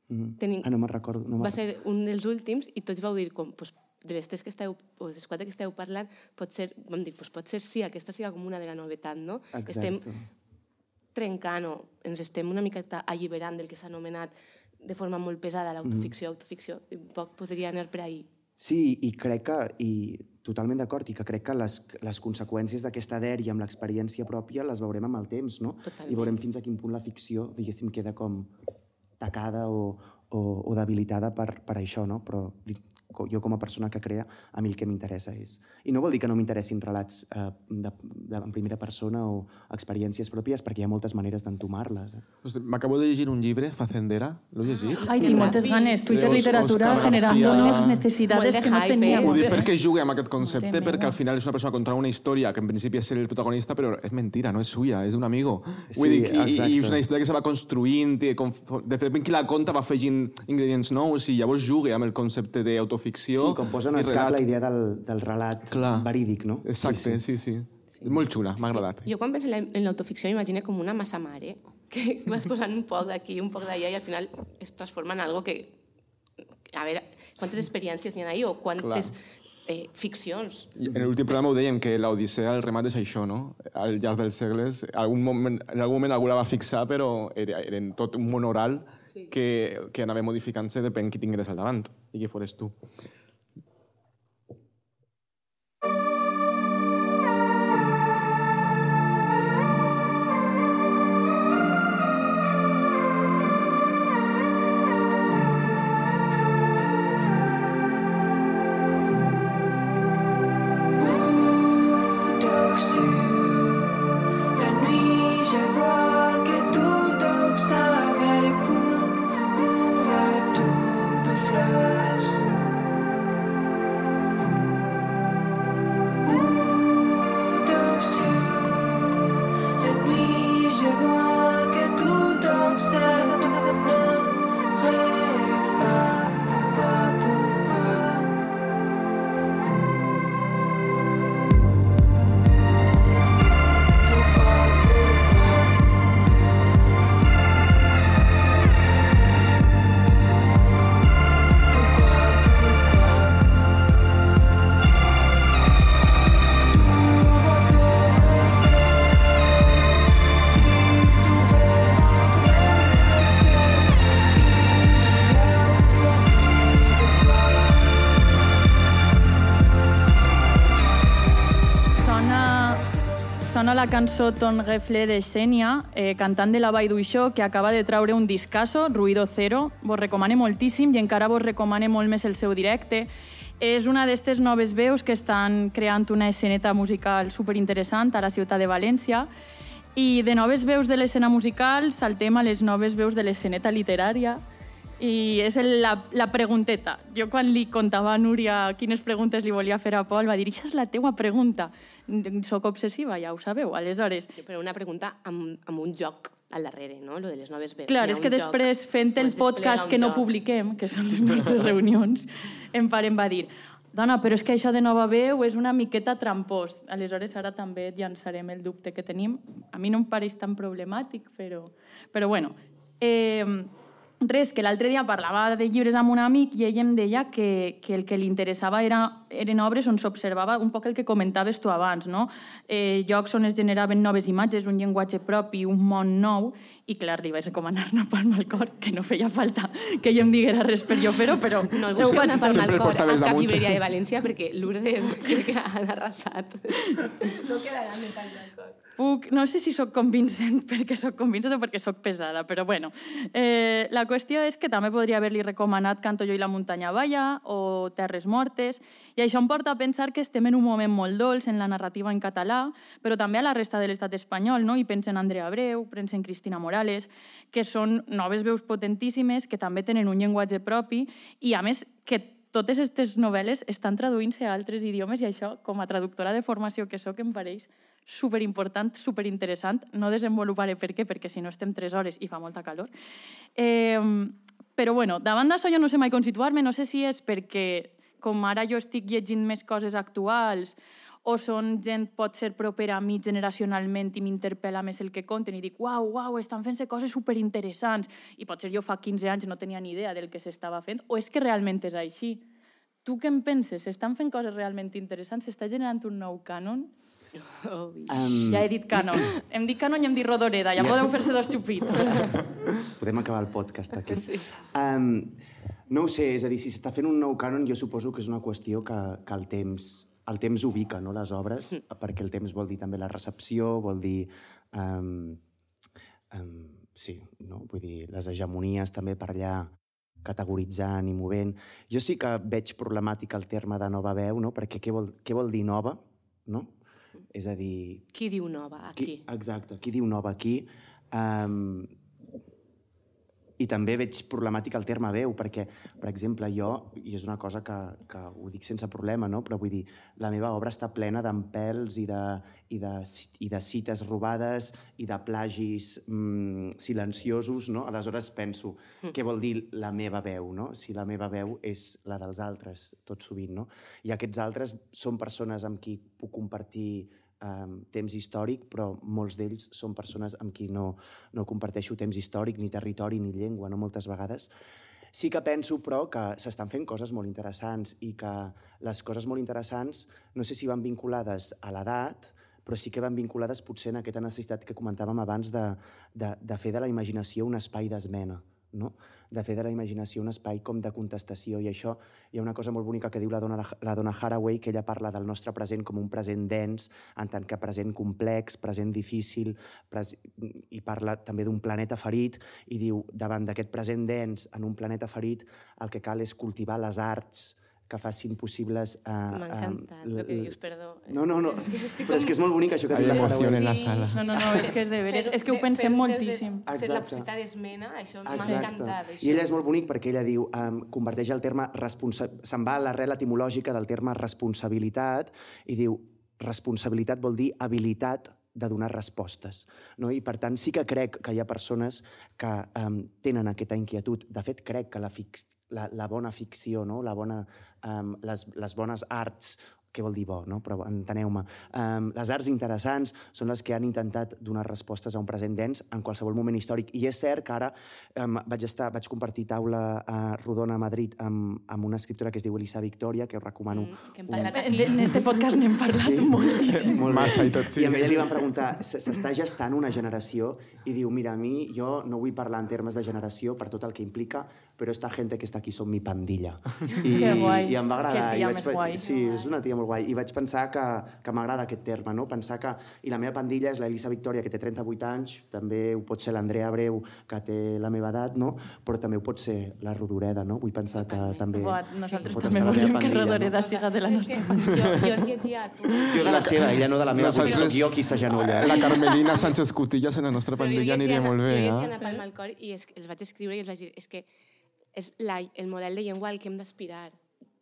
Mm. Tenim- Ah, no me'n recordo. No Va ser un dels últims i tots vau dir com, pues, de les tres que esteu, o de les quatre que esteu parlant, pot ser, vam dir, pues, pot ser sí, aquesta siga com una de la novetat, no? Exacte. Estem trencant o ens estem una miqueta alliberant del que s'ha anomenat de forma molt pesada l'autoficció, Mm. autoficció, i poc podria anar per ahí. Sí, i crec que, i totalment d'acord, i que crec que les, les conseqüències d'aquesta dèria amb l'experiència pròpia les veurem amb el temps, no? Totalment. I veurem fins a quin punt la ficció, diguéssim, queda com tacada o, o, o debilitada per, per això, no? Però jo com a persona que crea, a mi el que m'interessa és... I no vol dir que no m'interessin relats eh, de, de, en primera persona o experiències pròpies, perquè hi ha moltes maneres d'entomar-les. Eh? M'acabo de llegir un llibre, Facendera, l'ho he llegit? Ai, tinc moltes ganes. Twitter Literatura Oscar García. unes necessitats que no teníem. Ho dic perquè juga amb aquest concepte, Mare perquè al final és una persona contra una història que en principi és ser el protagonista, però és mentira, no és suya, és d'un amigo. Sí, dir, i, i, és una història que se va construint, de fet, qui la conta va afegint ingredients nous i llavors juga amb el concepte d'autoficció. Sí, com posen i al cap relat. la idea del, del relat Clar. verídic, no? Exacte, sí, sí. sí. És molt xula, m'ha agradat. Jo quan penso en la- en l'autoficció m'imagino com una massa mare, que (laughs) vas posant un poc d'aquí, un poc d'allà i al final es transforma en algo que... A veure, quantes experiències n'hi ha ahí o quantes eh, ficcions. I en l'últim programa ho dèiem, que l'Odissea, el remat és això, no? Al llarg dels segles, algun moment, en algun moment algú la va fixar, però era, era tot un món oral sí. que, que anava modificant-se depèn qui tingués al davant i qui fores tu. La cançó Ton Refle de Xènia, eh, cantant de la Vall d'Uixó, que acaba de traure un discasso, Ruido Cero. Vos recomane moltíssim i encara vos recomane molt més el seu directe. És una d'aquestes noves veus que estan creant una esceneta musical superinteressant a la ciutat de València i de noves veus de l'escena musical saltem a les noves veus de l'esceneta literària i és el, la, la pregunteta. Jo quan li contava a Núria quines preguntes li volia fer a Pol, va dir, això és la teua pregunta. Soc obsessiva, ja ho sabeu. Aleshores, Però una pregunta amb, amb un joc al darrere, no? Lo de les noves veus. clar, és que un joc, després, fent el podcast que no joc. publiquem, que són les nostres (laughs) reunions, en pare em va dir dona, però és que això de nova veu és una miqueta trampós. Aleshores, ara també et llançarem el dubte que tenim. A mi no em pareix tan problemàtic, però, però bueno. Eh, res, que l'altre dia parlava de llibres amb un amic i ell em deia que, que el que li interessava era, eren obres on s'observava un poc el que comentaves tu abans, no? Eh, llocs on es generaven noves imatges, un llenguatge propi, un món nou, i clar, li vaig recomanar una palma al cor, que no feia falta que jo em diguera res per jo fer-ho, però... No, ho busqueu vaig una fer. palma Sempre al el cor portaves al Cap. Iberia de València perquè Lourdes crec que han arrasat. No palma al cor. Puc, no sé si sóc convincent (laughs) perquè sóc convincent o perquè sóc pesada, però bueno. Eh, la qüestió és que també podria haver-li recomanat Canto jo i la muntanya balla o Terres mortes, i això em porta a pensar que estem en un moment molt dolç en la narrativa en català, però també a la resta de l'estat espanyol, no? i penso en Andrea Abreu, penso en Cristina Morales, que són noves veus potentíssimes, que també tenen un llenguatge propi, i a més que totes aquestes novel·les estan traduint-se a altres idiomes i això, com a traductora de formació que sóc, em pareix superimportant, superinteressant. No desenvoluparé per què, perquè si no estem tres hores i fa molta calor. Eh, però bueno, davant d'això jo no sé mai com situar-me, no sé si és perquè com ara jo estic llegint més coses actuals o són gent pot ser propera a mi generacionalment i m'interpel·la més el que conten i dic, uau, uau, estan fent-se coses superinteressants i potser jo fa 15 anys no tenia ni idea del que s'estava fent o és que realment és així. Tu què en penses? S'estan fent coses realment interessants? S'està generant un nou cànon? Obvi. Um, Ja he dit cànon. Hem dit cànon i hem dit rodoreda. Ja podeu fer-se dos xupitos. (laughs) Podem acabar el podcast aquí. Um, no ho sé, és a dir, si s'està fent un nou cànon, jo suposo que és una qüestió que, que el temps el temps ubica no, les obres, perquè el temps vol dir també la recepció, vol dir... Um, um, sí, no? vull dir, les hegemonies també per allà categoritzant i movent. Jo sí que veig problemàtic el terme de nova veu, no? perquè què vol, què vol dir nova? No? És a dir, Qui diu nova aquí? Qui, exacte, qui diu nova aquí? Um, I també veig problemàtic el terme veu, perquè, per exemple, jo, i és una cosa que, que ho dic sense problema, no? però vull dir, la meva obra està plena d'empels i, de, i, de, i de cites robades i de plagis mm, silenciosos, no? Aleshores penso, què vol dir la meva veu, no? Si la meva veu és la dels altres, tot sovint, no? I aquests altres són persones amb qui puc compartir um, temps històric, però molts d'ells són persones amb qui no, no comparteixo temps històric, ni territori, ni llengua, no moltes vegades. Sí que penso, però, que s'estan fent coses molt interessants i que les coses molt interessants no sé si van vinculades a l'edat, però sí que van vinculades potser en aquesta necessitat que comentàvem abans de, de, de fer de la imaginació un espai d'esmena no? de fer de la imaginació un espai com de contestació i això hi ha una cosa molt bonica que diu la dona, la dona Haraway que ella parla del nostre present com un present dens en tant que present complex, present difícil pres i parla també d'un planeta ferit i diu davant d'aquest present dens en un planeta ferit el que cal és cultivar les arts que facin possibles... Uh, M'ha encantat el que dius, perdó. No, no, no. És que estic Però és que és molt bonic això que Hay diu la emoción Haraway. en la Sí. sala. No, no, no, és que és de veres. És que ho pensem fer moltíssim. Fer la possibilitat d'esmena, això m'ha encantat. Això. I ella és molt bonic perquè ella diu, um, converteix el terme, responsa... se'n va a l'arrel etimològica del terme responsabilitat i diu, responsabilitat vol dir habilitat de donar respostes. No? I, per tant, sí que crec que hi ha persones que um, tenen aquesta inquietud. De fet, crec que la, fix, la, la bona ficció, no? la bona, um, les, les bones arts què vol dir bo, no? però enteneu-me. Um, les arts interessants són les que han intentat donar respostes a un present dens en qualsevol moment històric. I és cert que ara um, vaig, estar, vaig compartir taula a Rodona, a Madrid, amb, amb una escriptora que es diu Elisa Victoria, que us recomano. Mm, que hem parlat En aquí. en este podcast n'hem parlat Sí. moltíssim. Molt. Massa i tot, sí. I a ella li van preguntar, "S- s'està gestant una generació? I diu, mira, a mi jo no vull parlar en termes de generació per tot el que implica, però esta gente que està aquí són mi pandilla. I, Que guai. I em va agradar. Que I tia vaig més guai. Sí, és una tia molt guai. I vaig pensar que, que m'agrada aquest terme, no? Pensar que... I la meva pandilla és la Elisa Victòria, que té 38 anys, també ho pot ser l'Andrea Abreu, que té la meva edat, no? Però també ho pot ser la Rodoreda, no? Vull pensar que també... Buah, nosaltres pot també estar a la meva volem que pandilla, Rodoreda siga de la nostra. jo, jo et llegia a tu. Jo de la seva, ella no de la meva, perquè Nosaltres- sóc jo qui s'agenolla. La Carmelina Sánchez Cutillas en la nostra pandilla aniria molt bé, Jo llegia eh? Anna Palma al cor i és, els vaig escriure i els vaig dir és que és la, el model de llengua al que hem d'aspirar.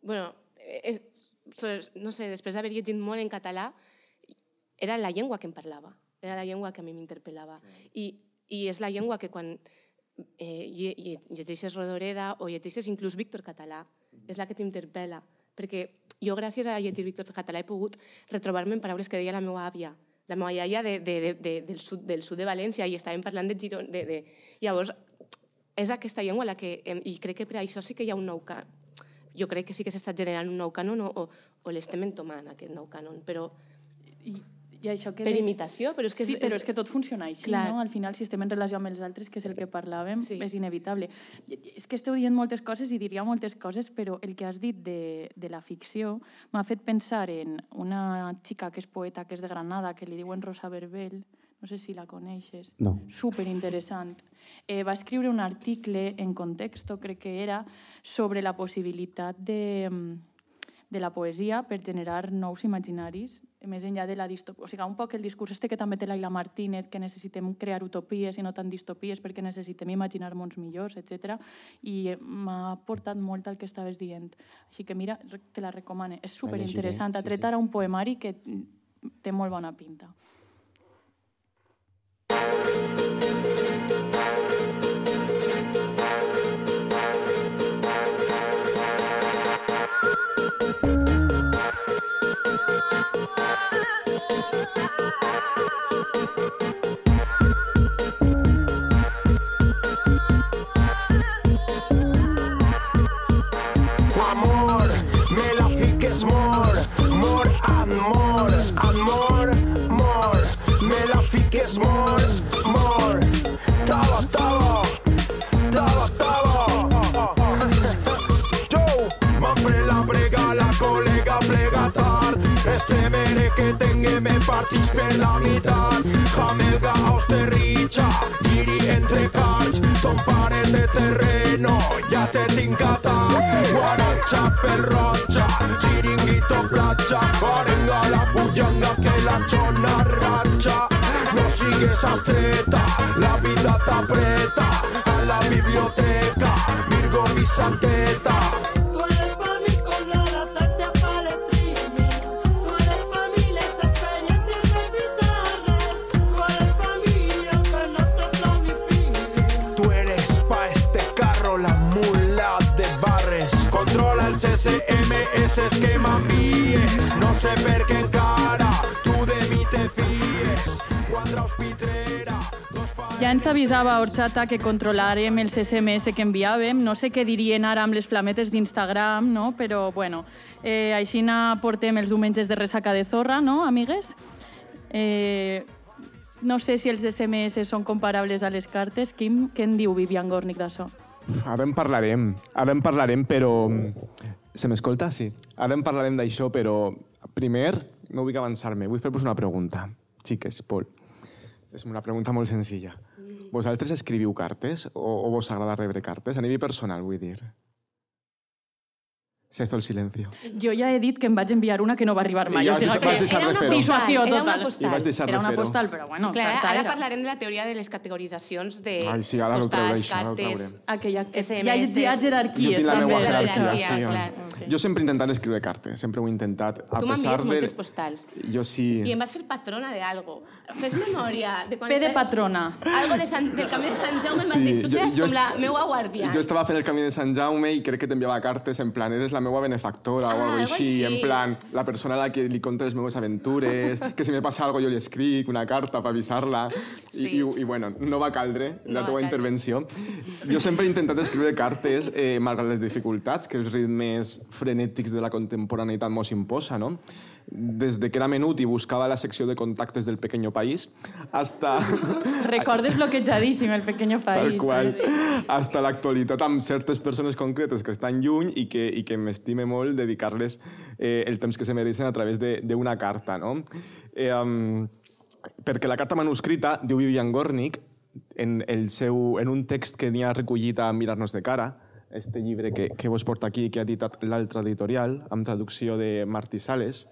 bueno, eh, eh, no sé, després d'haver llegit molt en català, era la llengua que em parlava, era la llengua que a mi m'interpel·lava. I, I és la llengua que quan eh, lle- lle- llegeixes Rodoreda o llegeixes inclús Víctor Català, és la que t'interpel·la. Perquè jo, gràcies a llegir Víctor Català, he pogut retrobar-me en paraules que deia la meva àvia, la meva iaia de, de, de, de, del, sud, del sud de València, i estàvem parlant de Girona. De, de... Llavors, és aquesta llengua la que... em- I crec que per això sí que hi ha un nou ca... Jo crec que sí que s'està generant un nou cànon o, o, o l'estem entomant, aquest nou cànon, però I, i això que per de- imitació, però és que... sí, però és que tot funciona així, Clar. no? Al final, si estem en relació amb els altres, que és el que parlàvem, Sí. és inevitable. És que esteu dient moltes coses i diria moltes coses, però el que has dit de, de la ficció m'ha fet pensar en una xica que és poeta, que és de Granada, que li diuen Rosa Verbel, no sé si la coneixes. No. Súper interessant. Eh, va escriure un article en Contexto, crec que era, sobre la possibilitat de, mm, de la poesia per generar nous imaginaris, més enllà de la distopia. O sigui, un poc el discurs este que també té l'Aila Martínez, que necessitem crear utopies i no tant distopies perquè necessitem imaginar mons millors, etc. I m'ha portat molt al que estaves dient. Així que mira, te la recomane. És superinteressant. Ha tret ara un poemari que té molt bona pinta. Este mere que tengue me partix per la meitat. Jamelga austerritxa, giri entre cards. Ton pare de terreno, ja te tinc atat. Guaratxa pel rotxa, chiringuito platja. Arenga la pujanga que la xona ratxa. No sigues estreta, la vida t'apreta. A la biblioteca, Virgo Vicenteta. CCM, ese esquema envíes. No sé per què encara tu de mi te fies. Quadra hospitrera. Ja ens avisava Orxata que controlarem els SMS que enviàvem. No sé què dirien ara amb les flametes d'Instagram, no? però bueno, eh, així portem els diumenges de ressaca de zorra, no, amigues? Eh, no sé si els SMS són comparables a les cartes. Quim, què en diu Vivian Gornick d'això? Ara en parlarem, ara en parlarem, però... Se m'escolta? Sí. Ara en parlarem d'això, però primer no vull avançar-me. Vull fer-vos una pregunta. Xiques, Pol. És una pregunta molt senzilla. Vosaltres escriviu cartes o, o vos agrada rebre cartes? A nivell personal, vull dir. Se hizo el silencio. Jo ja he dit que em vaig enviar una que no va arribar mai. I ja o sigui vas que deixar de fer-ho. dissuasió Era una total. postal. I vas deixar Era una postal, però bueno, Clar, carta ara era. parlarem de la teoria de les categoritzacions de Ai, sí, ara postals, això, cartes... Aquella, que SMS. hi ha, hi ha Jo jerarquies. tinc la meva jerarquia, jerarquia, sí. clar. Jo sempre he intentat escriure cartes, sempre ho he intentat. A Tu pesar m'envies de... moltes postals. Jo sí. I em vas fer patrona de algo. Fes memòria de quan... P de patrona. Algo de Sant, del camí de Sant Jaume em vas Sí, dir, tu jo- seràs jo com est- la meua guardià. Jo estava fent el camí de Sant Jaume i crec que t'enviava cartes en plan, eres la meva benefactora o Ah, alguna algo així, així. en plan, la persona a la que li conto les meves aventures, (laughs) que si me passa alguna jo li escric una carta per avisar-la, I, Sí. i, i bueno, no va caldre la No va teva caldre. intervenció. Jo sempre he intentat escriure cartes, eh, malgrat les dificultats que els ritmes frenètics de la contemporaneïtat mos imposa, no? Des de que era menut i buscava la secció de contactes del Pequeño País, hasta... Recordes bloquejadíssim el pequeño Tal país. qual. eh? Hasta l'actualitat amb certes persones concretes que estan lluny i que, i que m'estime molt dedicar-les eh, el temps que se mereixen a través de- d'una carta, no? Eh, um, perquè la carta manuscrita, diu Vivian Gornick, en, el seu, en un text que n'hi ha recollit a Mirar-nos de cara, este llibre que, que vos porta aquí, que ha editat l'altra editorial, amb traducció de Martí Sales,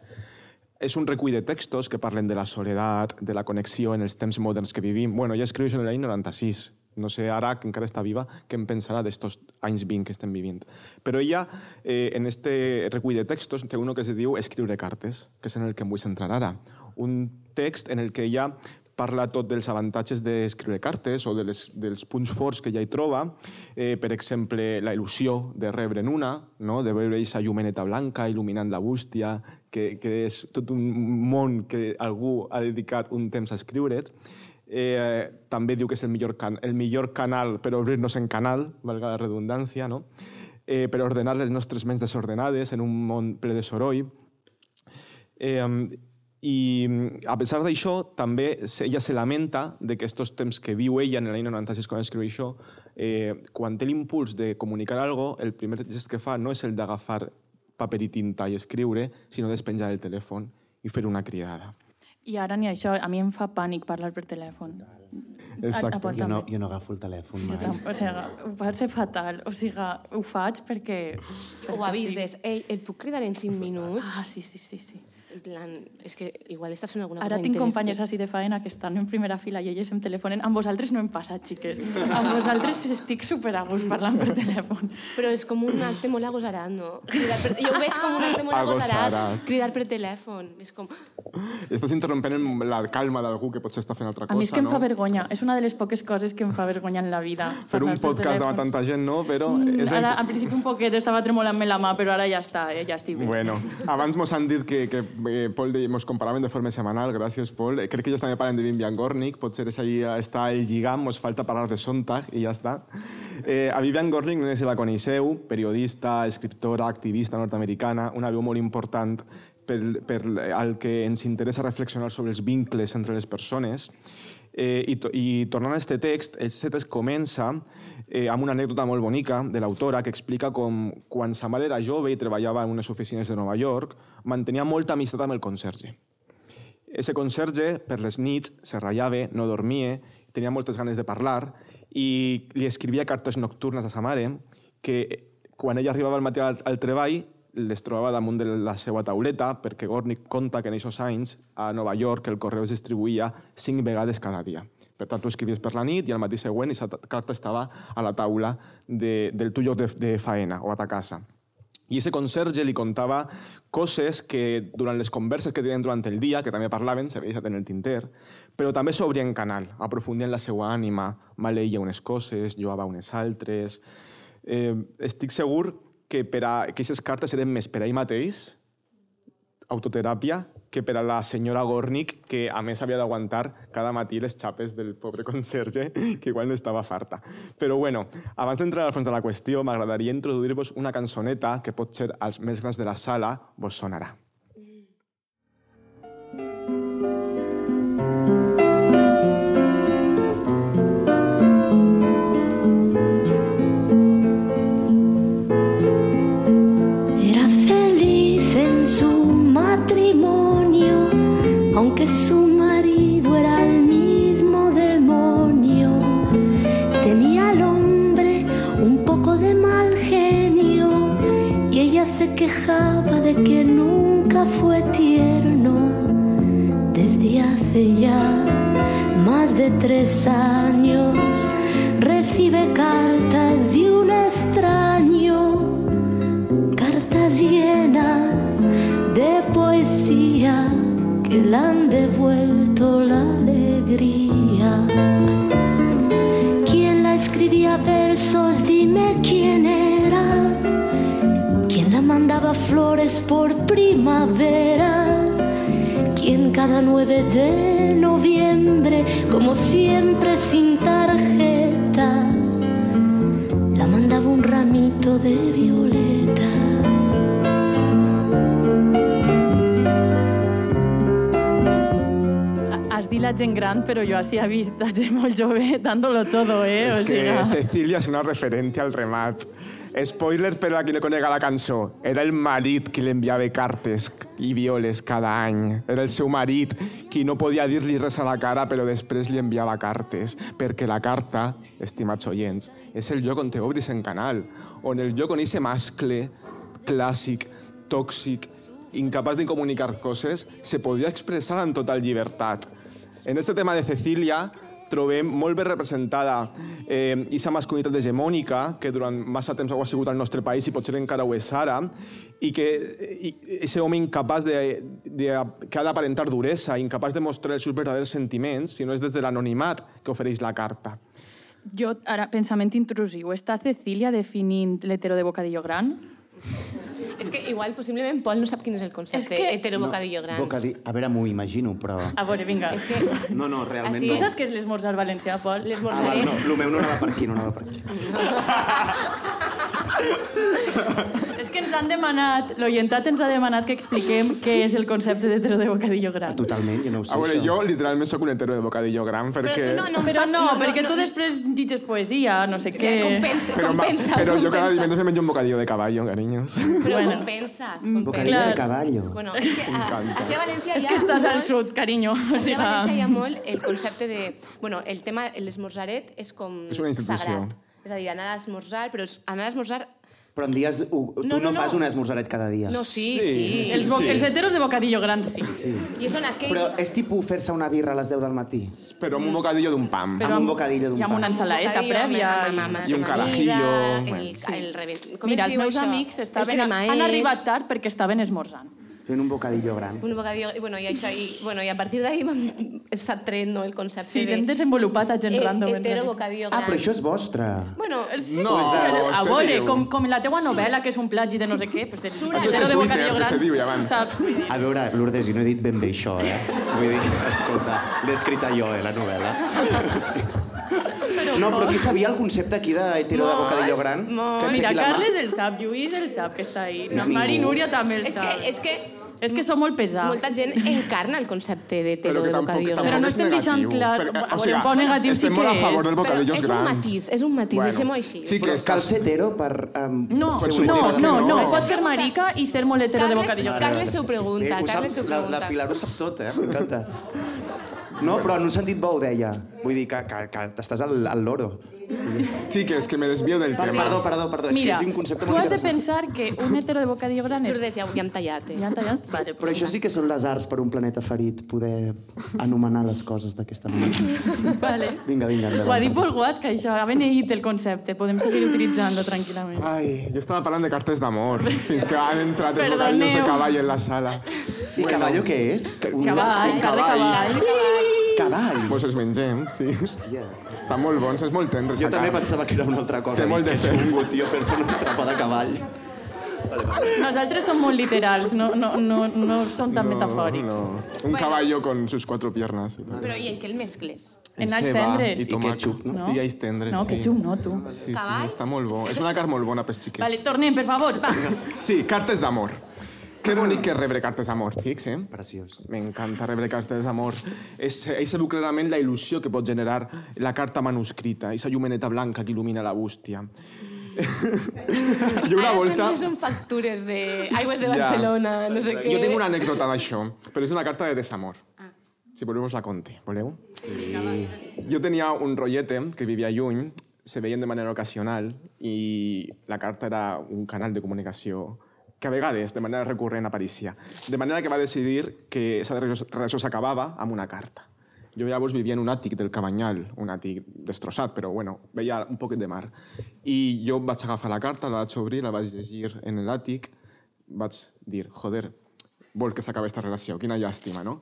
és un recull de textos que parlen de la soledat, de la connexió en els temps moderns que vivim. Bueno, ja escriu això en l'any 96. No sé ara, que encara està viva, què en pensarà d'estos anys 20 que estem vivint. Però ella, eh, en este recull de textos, té uno que se diu Escriure cartes, que és en el que em vull centrar ara. Un text en el que ella parla tot dels avantatges d'escriure cartes o de les, dels punts forts que ja hi troba. Eh, per exemple, la il·lusió de rebre'n una, no? de veure aquesta llumeneta blanca il·luminant la bústia, que, que és tot un món que algú ha dedicat un temps a escriure't. Eh, també diu que és el millor, can el millor canal per obrir-nos en canal, valga la redundància, no? eh, per ordenar les nostres ments desordenades en un món ple de soroll. Eh, I a pesar d'això, també ella se lamenta de que estos temps que viu ella en l'any 96 quan escriu això, eh, quan té l'impuls de comunicar algo, el primer gest que fa no és el d'agafar paper i tinta i escriure, sinó despenjar el telèfon i fer una criada. I ara ni això, a mi em fa pànic parlar per telèfon. Exacte. pot Jo no, jo no agafo el telèfon Jo mai. tam, o sigui, ho va ser fatal. O sigui, ho faig perquè... O perquè avises, ei, et puc cridar en 5 minuts? Ah, sí, sí, sí, sí. En plan, és que igual estàs fent alguna Ara cosa tinc interessant. companyes així de faena que estan en primera fila i elles em telefonen. Amb vosaltres no em passa, xiques. Amb vosaltres estic super a gust parlant per telèfon. Però és com un acte molt agosarat, no? Cridar per... Jo ho veig com un acte molt agosarat. Cridar per telèfon. És com... Estàs interrompent la calma d'algú que potser està fent altra A cosa, mi és que em no? fa vergonya. És una de les poques coses que em fa vergonya en la vida. Fer un podcast davant tanta gent, no? Però Mm, és Ara, al principi un poquet estava tremolant-me la mà, però ara ja està, eh? ja estic bé. Bueno, abans mos han dit que, que eh, Pol de, mos comparaven de forma setmanal, gràcies Pol. Eh, Crec que ells també parlen de Vivian Gornick, potser és allí està el lligam, mos falta parlar de Sontag i ja està. Eh, a Vivian Gornick, no sé si la coneixeu, periodista, escriptora, activista nord-americana, una veu molt important per, per al que ens interessa reflexionar sobre els vincles entre les persones. Eh, i, to- I tornant a aquest text, aquest text comença eh, amb una anècdota molt bonica de l'autora que explica com quan sa mare era jove i treballava en unes oficines de Nova York, mantenia molta amistat amb el conserge. Ese conserge, per les nits, se ratllava, no dormia, tenia moltes ganes de parlar i li escrivia cartes nocturnes a sa mare que quan ella arribava al matí al, al treball les trobava damunt de la seva tauleta perquè Gornick conta que en aquests anys a Nova York el correu es distribuïa cinc vegades cada dia. Per tant, tu escrivies per la nit i al matí següent aquesta carta estava a la taula de, del teu lloc de, de faena o a ta casa. I ese conserge li contava coses que durant les converses que tenien durant el dia, que també parlaven, s'havia deixat en el tinter, però també s'obrien canal, aprofundien la seva ànima, maleïa unes coses, lloava unes altres... Eh, estic segur que, per a, que aquestes cartes eren més per a ell mateix, autoteràpia, que per a la senyora Gornick, que a més havia d'aguantar cada matí les xapes del pobre (laughs) conserge, que igual no estava farta. Però bueno, abans d'entrar al fons de la qüestió, m'agradaria introduir-vos una cançoneta que pot ser als més grans de la sala vos sonarà. Su marido era el mismo demonio. Tenía al hombre un poco de mal genio y ella se quejaba de que nunca fue tierno. Desde hace ya más de tres años recibe cartas de un extraño que le han devuelto la alegría. ¿Quién la escribía versos? Dime quién era. ¿Quién la mandaba flores por primavera? ¿Quién cada 9 de noviembre, como siempre sin tarjeta, la mandaba un ramito de violetas. Dit la gent gran, però jo així he vist la gent molt jove (laughs) dándolo todo, eh? És o que sigui... Cecilia és una referente al remat. Spoiler per a qui no conega la cançó. Era el marit qui li enviava cartes i violes cada any. Era el seu marit qui no podia dir-li res a la cara, però després li enviava cartes. Perquè la carta, estimats oients, és el lloc on te obris en canal, on el lloc on ese mascle clàssic, tòxic, incapaç de comunicar coses, se podia expressar amb total llibertat. En este tema de Cecília trobem molt ben representada eh, aquesta masculinitat hegemònica que durant massa temps ha sigut al nostre país i potser encara ho és ara i que i, ese home incapaç de, de, que ha d'aparentar duresa, incapaç de mostrar els seus verdaders sentiments, si no és des de l'anonimat que ofereix la carta. Jo, ara, pensament intrusiu. Està Cecília definint l'hetero de bocadillo gran? És que igual, possiblement, Pol no sap quin és el concepte És que- hetero-bocadillo gran. Bocadi... A veure, m'ho imagino, però... A veure, vinga. És que No, no, realment Així Tu no. saps què és l'esmorzar valencià, Pol? Ah, l'esmorzaré... val, no, el meu no anava per aquí, no anava per aquí. (laughs) És que ens han demanat, l'oyentat ens ha demanat que expliquem què és el concepte d'hetero de bocadillo gran. Totalment, jo no ho sé, A veure, això. jo literalment sóc un hetero de bocadillo gran Però perquè... tu no, no Però fas- no, perquè tu després dices poesia, no sé què... Compensa, Però, compensa, però jo cada divendres me menjo un bocadillo de caballo, cariños. Però Bueno. compenses, Bocadillo compenses. de caballo. Bueno, és que a, a València És que estàs al sud, carinyo. O a sigui, València hi ha molt el concepte de... Bueno, el tema, l'esmorzaret és com És una institució. sagrat. És a dir, anar a esmorzar, però anar a esmorzar... Però en dies... Tu No, no, no, no. fas un esmorzaret cada dia. No, sí, Sí, sí. sí. els, bo- els heteros de bocadillo gran sí. Sí. I són aquells... Però és tipus fer-se una birra a les 10 del matí. Però amb un bocadillo d'un pam. Però Amb un bocadillo d'un I amb una pa. ensaladeta bocadillo, prèvia. amb- amb- amb I un amanida, carajillo, El, bueno. el revent... Com Mira, es els diu meus això? amics El estaven, han arribat tard perquè estaven esmorzant. Fent un bocadillo gran. Un bocadillo... I, bueno, i, això, i, bueno, i a partir d'ahir s'ha tret no, el concepte Sí, de... l'hem desenvolupat a gent he- random. Hetero realitat. bocadillo Ah, gran. però això és vostre. Bueno, No, a se veure, com, com la teua novel·la, que és un plagi de no sé què, pues el Això és hetero de bocadillo que gran, se diu ja saps? A veure, Lourdes, jo no he dit ben bé això, eh? Vull dir, escolta, l'he escrita jo, eh, la novel·la. (laughs) Sí. No, però qui sabia el concepte aquí de hetero de bocadillo gran? molts. Que Mira, la. Carles el sap, Lluís el sap, que està ahí. La Ningú. Mari i Núria també el és sap. que, és que És que som molt pesats. molta gent encarna el concepte Però que de bocadillo tampoc Però no és estem deixant clar- Perquè, a veure, un poc negatiu sí estem molt que a favor és, dels Però bocadillos és un grans. matís, és un matís, deixem-ho així. Sí, que és cal que... ser hetero per um, No, Per no, no, que no, no. no, pots ser marica i ser molt hetero de Carles, bocadillo. Carles s'ho pregunta, Carles s'ho la, pregunta. la Pilar ho sap tot, eh? M'encanta. No, però en un sentit bo ho deia. Vull dir que, que, que t'estàs al, al loro. Sí, que és que me desvio del tema. Perdó, perdó, perdó. Mira, és un concepte tu has de pensar que un hetero de bocadillo gran és... Lourdes, ja, ja hem tallat, eh? Ja han tallat? Vale, Però això sí que són les arts per un planeta ferit, poder anomenar les coses d'aquesta manera. Vale. Vinga, vinga, Ho ha dit endavant. Pol Guasca, això. Ha beneït el concepte. Podem seguir utilitzant-lo tranquil·lament. Ai, jo estava parlant de cartes d'amor, fins que han entrat els bocadillos de cavall en la sala. I caballo què és? Un, Cavall, un car de cavall. Cavall. Pues els mengem, sí. Hòstia. Estan molt bons, és molt tendre. Jo també carn. pensava que era una altra cosa. Té molt de Dic, fe. que xungo, tio, per fer un trapa de cavall. Nosaltres som molt literals, no, no, no, no som tan metafòrics. No, Un caballo con sus cuatro piernas. Però i en què el mescles? En alls tendres. I I tomàquet. ketchup, no? I alls tendres, No, sí. xum, no, tu. Sí, sí, està molt bo. És una carn molt bona pels xiquets. Vale, tornem, per favor. Va. Sí, cartes d'amor. Que bonic que és rebre cartes d'amor, xics, eh? Preciós. M'encanta rebre cartes d'amor. És, ell se veu clarament la il·lusió que pot generar la carta manuscrita, aquesta llumeneta blanca que il·lumina la bústia. (laughs) jo una Ara volta... sempre són factures de aigües de Ja. Barcelona, no sé què. Jo tinc una anècdota d'això, però és una carta de desamor. Si voleu us la conte, voleu? Sí. Jo tenia un rotllete que vivia lluny, se veien de manera ocasional i la carta era un canal de comunicació que a vegades, de manera recurrent, apareixia. De manera que va decidir que aquesta relació s'acabava amb una carta. Jo llavors vivia en un àtic del Cabanyal, un àtic destrossat, però bueno, veia un poquet de mar. I jo vaig agafar la carta, la vaig obrir, la vaig llegir en l'àtic, vaig dir, joder, vol que s'acabi aquesta relació, quina llàstima, no?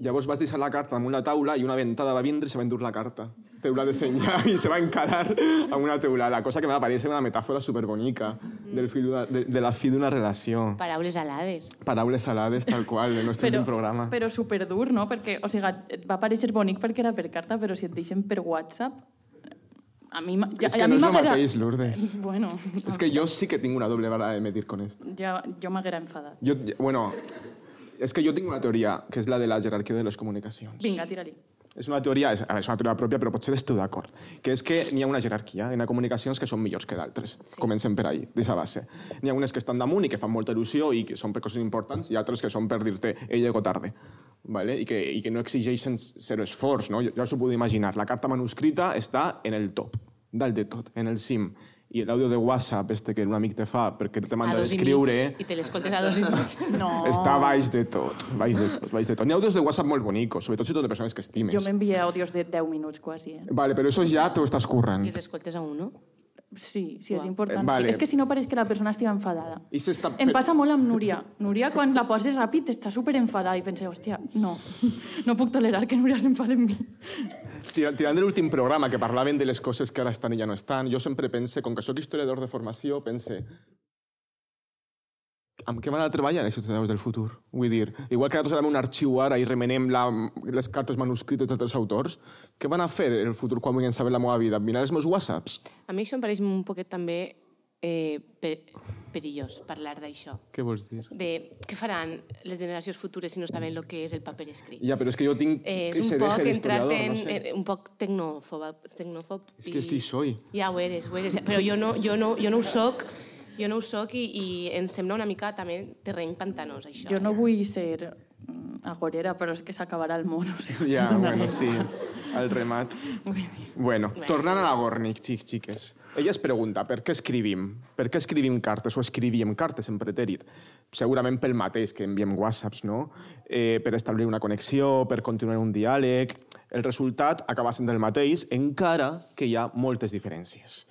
Llavors vaig deixar la carta damunt la taula i una ventada va vindre i se va endur la carta. Teula de senyar (laughs) i se va encarar amb una teulada, cosa que me va parèixer una metàfora superbonica del fi d'una- de, de la fi d'una relació. Paraules alades. Paraules salades, tal qual, del nostre Però, programa. però superdur, no? Perquè, o sigui, va parecer bonic perquè era per carta, però si et deixen per WhatsApp... A mi, ja, és que a no mi és el mateix, Lourdes. (laughs) Bueno, És que jo sí que tinc una doble vara de medir con esto. ja, jo m'haguera enfadat. Jo, bueno, és que jo tinc una teoria, que és la de la jerarquia de les comunicacions. Vinga, tira-li. És una teoria, és, és una teoria pròpia, però potser esteu d'acord. Que és que n'hi ha una jerarquia. Hi ha comunicacions que són millors que d'altres. Sí. Comencem per ahí, d'aquesta base. N'hi ha unes que estan damunt i que fan molta il·lusió i que són per coses importants, i altres que són per dir-te, ell llego tarde. ¿vale? I, que, I que no exigeixen zero esforç. No? Jo, jo us ho puc imaginar. La carta manuscrita està en el top, dalt de tot, en el cim. I l'àudio de WhatsApp, este que un amic te fa perquè te A manda dos i d'escriure, mig. I te l'escoltes a dos i mig. (laughs) No. està baix de tot, baix de tot, baix de tot. N'hi ha àudios de WhatsApp molt bonicos, sobretot si tot de persones que estimes. Jo m'envia àudios de 10 minuts quasi, eh? Vale, però això ja t'ho estàs currant. I els escoltes a uno. Sí, sí, és important. Eh, vale. Sí. És que si no pareix que la persona estigui enfadada. I s'està... Em passa molt amb Núria. Núria, quan la poses ràpid, està super enfadada i pensa, hòstia, no, (laughs) no puc tolerar que Núria s'enfade amb mi. Tira- Tirant de l'últim programa que parlaven de les coses que ara estan i ja no estan, jo sempre pense, com que sóc historiador de formació, pense amb què van a treballar els historiadors del futur? Vull dir, igual que nosaltres anem un arxiu ara i remenem la, les cartes manuscrites d'altres autors, què van a fer en el futur quan vulguin saber la meva vida? Mirar els meus whatsapps? A mi això em pareix un poquet també eh, per, perillós parlar d'això. Què vols dir? De què faran les generacions futures si no saben el que és el paper escrit? Ja, però és que jo tinc Eh, que se un poc deje d'historiador, en, no sé. en, un poc tecnòfob, tecnòfob És que sí soy. Ja ho eres, ho eres. Però jo no, jo no, jo no ho soc, jo no ho soc i, i em sembla una mica també terreny pantanós, això. Jo no vull ser agorera, però és que s'acabarà el món. O (laughs) sigui, Ja, no bueno, sí, el remat. Bueno, tornant a la Gornick, xics, xiques. Ella es pregunta per què escrivim? Per què escrivim cartes o escrivíem cartes en pretèrit? Segurament pel mateix que enviem whatsapps, no? Eh, per establir una connexió, per continuar un diàleg... El resultat acaba sent el mateix, encara que hi ha moltes diferències.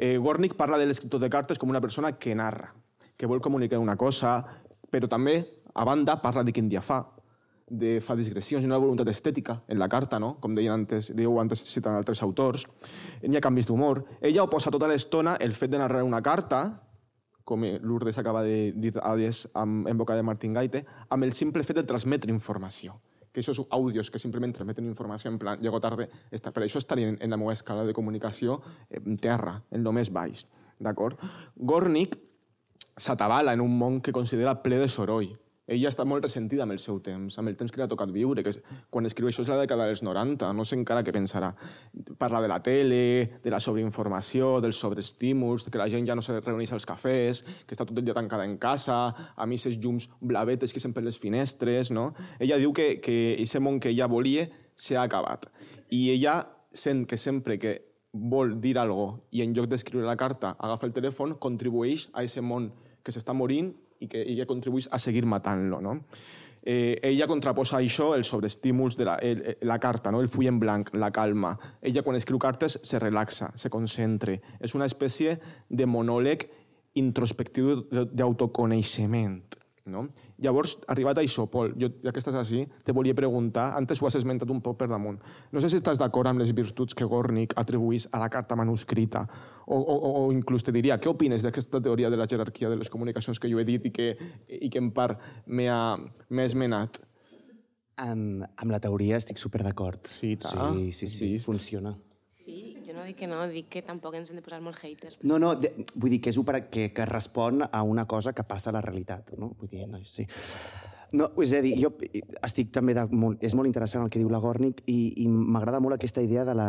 Eh, Gornick parla de l'escriptor de cartes com una persona que narra, que vol comunicar una cosa, però també, a banda, parla de quin dia fa, de fa digressions, hi ha una voluntat estètica en la carta, no? com deien antes, diu antes citant altres autors. Hi ha canvis d'humor. Ella oposa tota l'estona el fet de narrar una carta, com Lourdes acaba de dir amb, en boca de Martin Gaite, amb el simple fet de transmetre informació que aquests àudios que simplement transmeten informació en plan, llego tarde, està, per això estarien en la meva escala de comunicació en terra, en el més baix. D'acord? Gornick s'atabala en un món que considera ple de soroll. Ella està molt ressentida amb el seu temps, amb el temps que li ha tocat viure, que quan escriu això és la dècada dels 90, no sé encara què pensarà. Parla de la tele, de la sobreinformació, dels sobreestímuls, que la gent ja no se reuneix als cafès, que està tot el dia tancada en casa, a mi aquests llums blavetes que sempre les finestres, no? Ella diu que, que aquest món que ella volia s'ha acabat. I ella sent que sempre que vol dir algo i en lloc d'escriure la carta agafa el telèfon, contribueix a aquest món que s'està morint i que ella contribueix a seguir matant-lo. No? Eh, ella contraposa això els sobreestímuls de la, el, la carta, no? el full en blanc, la calma. Ella, quan escriu cartes, se relaxa, se concentra. És una espècie de monòleg introspectiu d'autoconeixement. No? Llavors, arribat a això, Pol, jo, ja que estàs així, te volia preguntar, antes ho has esmentat un poc per damunt, no sé si estàs d'acord amb les virtuts que Gornick atribuís a la carta manuscrita, o, o, o inclús te diria, què opines d'aquesta teoria de la jerarquia de les comunicacions que jo he dit i que, i que en part m'he m'he esmenat? Amb, amb la teoria estic super d'acord. Sí, ta. sí, sí, sí, Vist. funciona. Sí, dic que no, dic que tampoc ens hem de posar molt haters. No, no, de, vull dir que és un que, que respon a una cosa que passa a la realitat, no? Vull dir, no, sí. No, és a dir, jo estic també de, molt, és molt interessant el que diu la Gornick i, i m'agrada molt aquesta idea de la,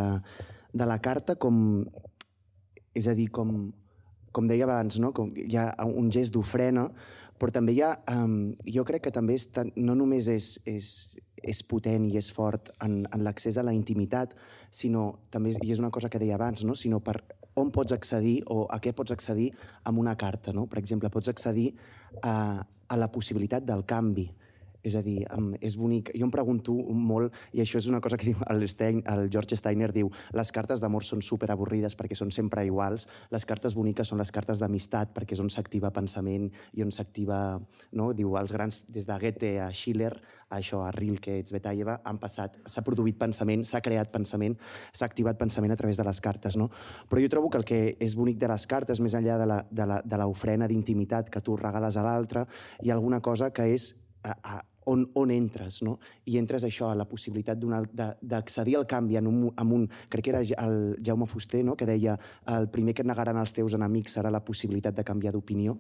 de la carta com... És a dir, com, com deia abans, no? com hi ha un gest d'ofrena, però també hi ha... Um, jo crec que també és tan, no només és, és, és potent i és fort en, en l'accés a la intimitat, sinó també, i és una cosa que deia abans, no? sinó per on pots accedir o a què pots accedir amb una carta. No? Per exemple, pots accedir a, a la possibilitat del canvi. És a dir, és bonic. Jo em pregunto molt, i això és una cosa que diu el, Stein, el George Steiner, diu les cartes d'amor són super avorrides perquè són sempre iguals, les cartes boniques són les cartes d'amistat perquè és on s'activa pensament i on s'activa, no? diu, els grans, des de Goethe a Schiller, a això, a Rilke, Tsvetaeva, han passat, s'ha produït pensament, s'ha creat pensament, s'ha activat pensament a través de les cartes, no? Però jo trobo que el que és bonic de les cartes, més enllà de l'ofrena d'intimitat que tu regales a l'altre, hi ha alguna cosa que és a, a, on, on entres, no? I entres això, a la possibilitat d'accedir al canvi en un, amb un... Crec que era el Jaume Fuster, no?, que deia el primer que et negaran els teus enemics serà la possibilitat de canviar d'opinió.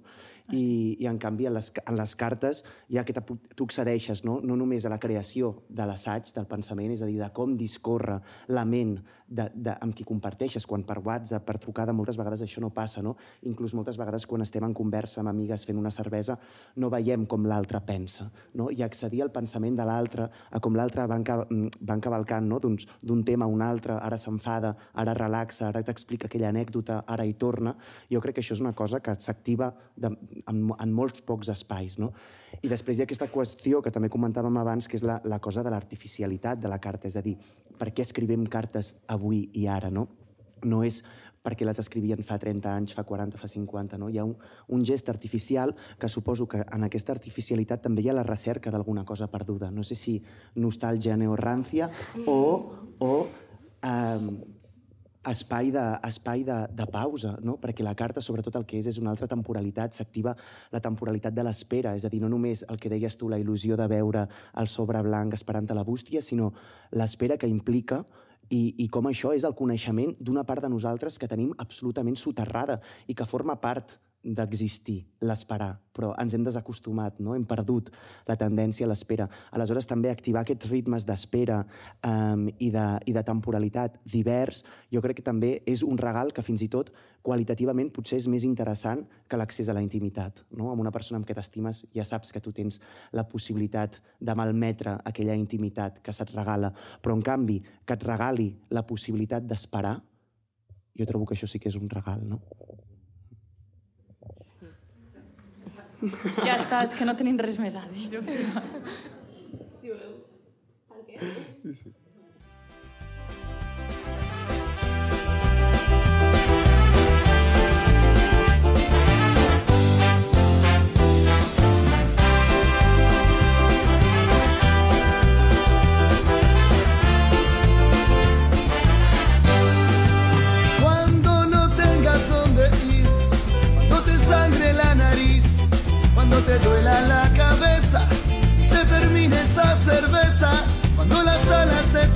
I, I, en canvi, en les, en les cartes ja que t'apu- tu accedeixes no? no només a la creació de l'assaig, del pensament, és a dir, de com discorre la ment de, de, amb qui comparteixes, quan per WhatsApp, per trucada, moltes vegades això no passa, no? Inclús moltes vegades quan estem en conversa amb amigues fent una cervesa, no veiem com l'altre pensa, no? I accedir al pensament de l'altre, a com l'altre va, enca va encavalcant no? d'un tema a un altre, ara s'enfada, ara relaxa, ara t'explica aquella anècdota, ara hi torna, jo crec que això és una cosa que s'activa en, en molts pocs espais, no? I després hi ha aquesta qüestió que també comentàvem abans, que és la, la cosa de l'artificialitat de la carta, és a dir, per què escrivim cartes avui i ara, no? No és perquè les escrivien fa 30 anys, fa 40, fa 50, no? Hi ha un, un gest artificial que suposo que en aquesta artificialitat també hi ha la recerca d'alguna cosa perduda. No sé si nostàlgia neorrància o, o um, espai de, espai de, de pausa, no? perquè la carta, sobretot el que és, és una altra temporalitat, s'activa la temporalitat de l'espera, és a dir, no només el que deies tu, la il·lusió de veure el sobre blanc esperant a la bústia, sinó l'espera que implica i, i com això és el coneixement d'una part de nosaltres que tenim absolutament soterrada i que forma part d'existir, l'esperar, però ens hem desacostumat, no? hem perdut la tendència a l'espera. Aleshores, també activar aquests ritmes d'espera um, i, de, i de temporalitat divers, jo crec que també és un regal que fins i tot qualitativament potser és més interessant que l'accés a la intimitat. No? Amb una persona amb què t'estimes ja saps que tu tens la possibilitat de malmetre aquella intimitat que se't regala, però en canvi que et regali la possibilitat d'esperar, jo trobo que això sí que és un regal, no? Ja està, és que no tenim res més a dir. Sí, sí.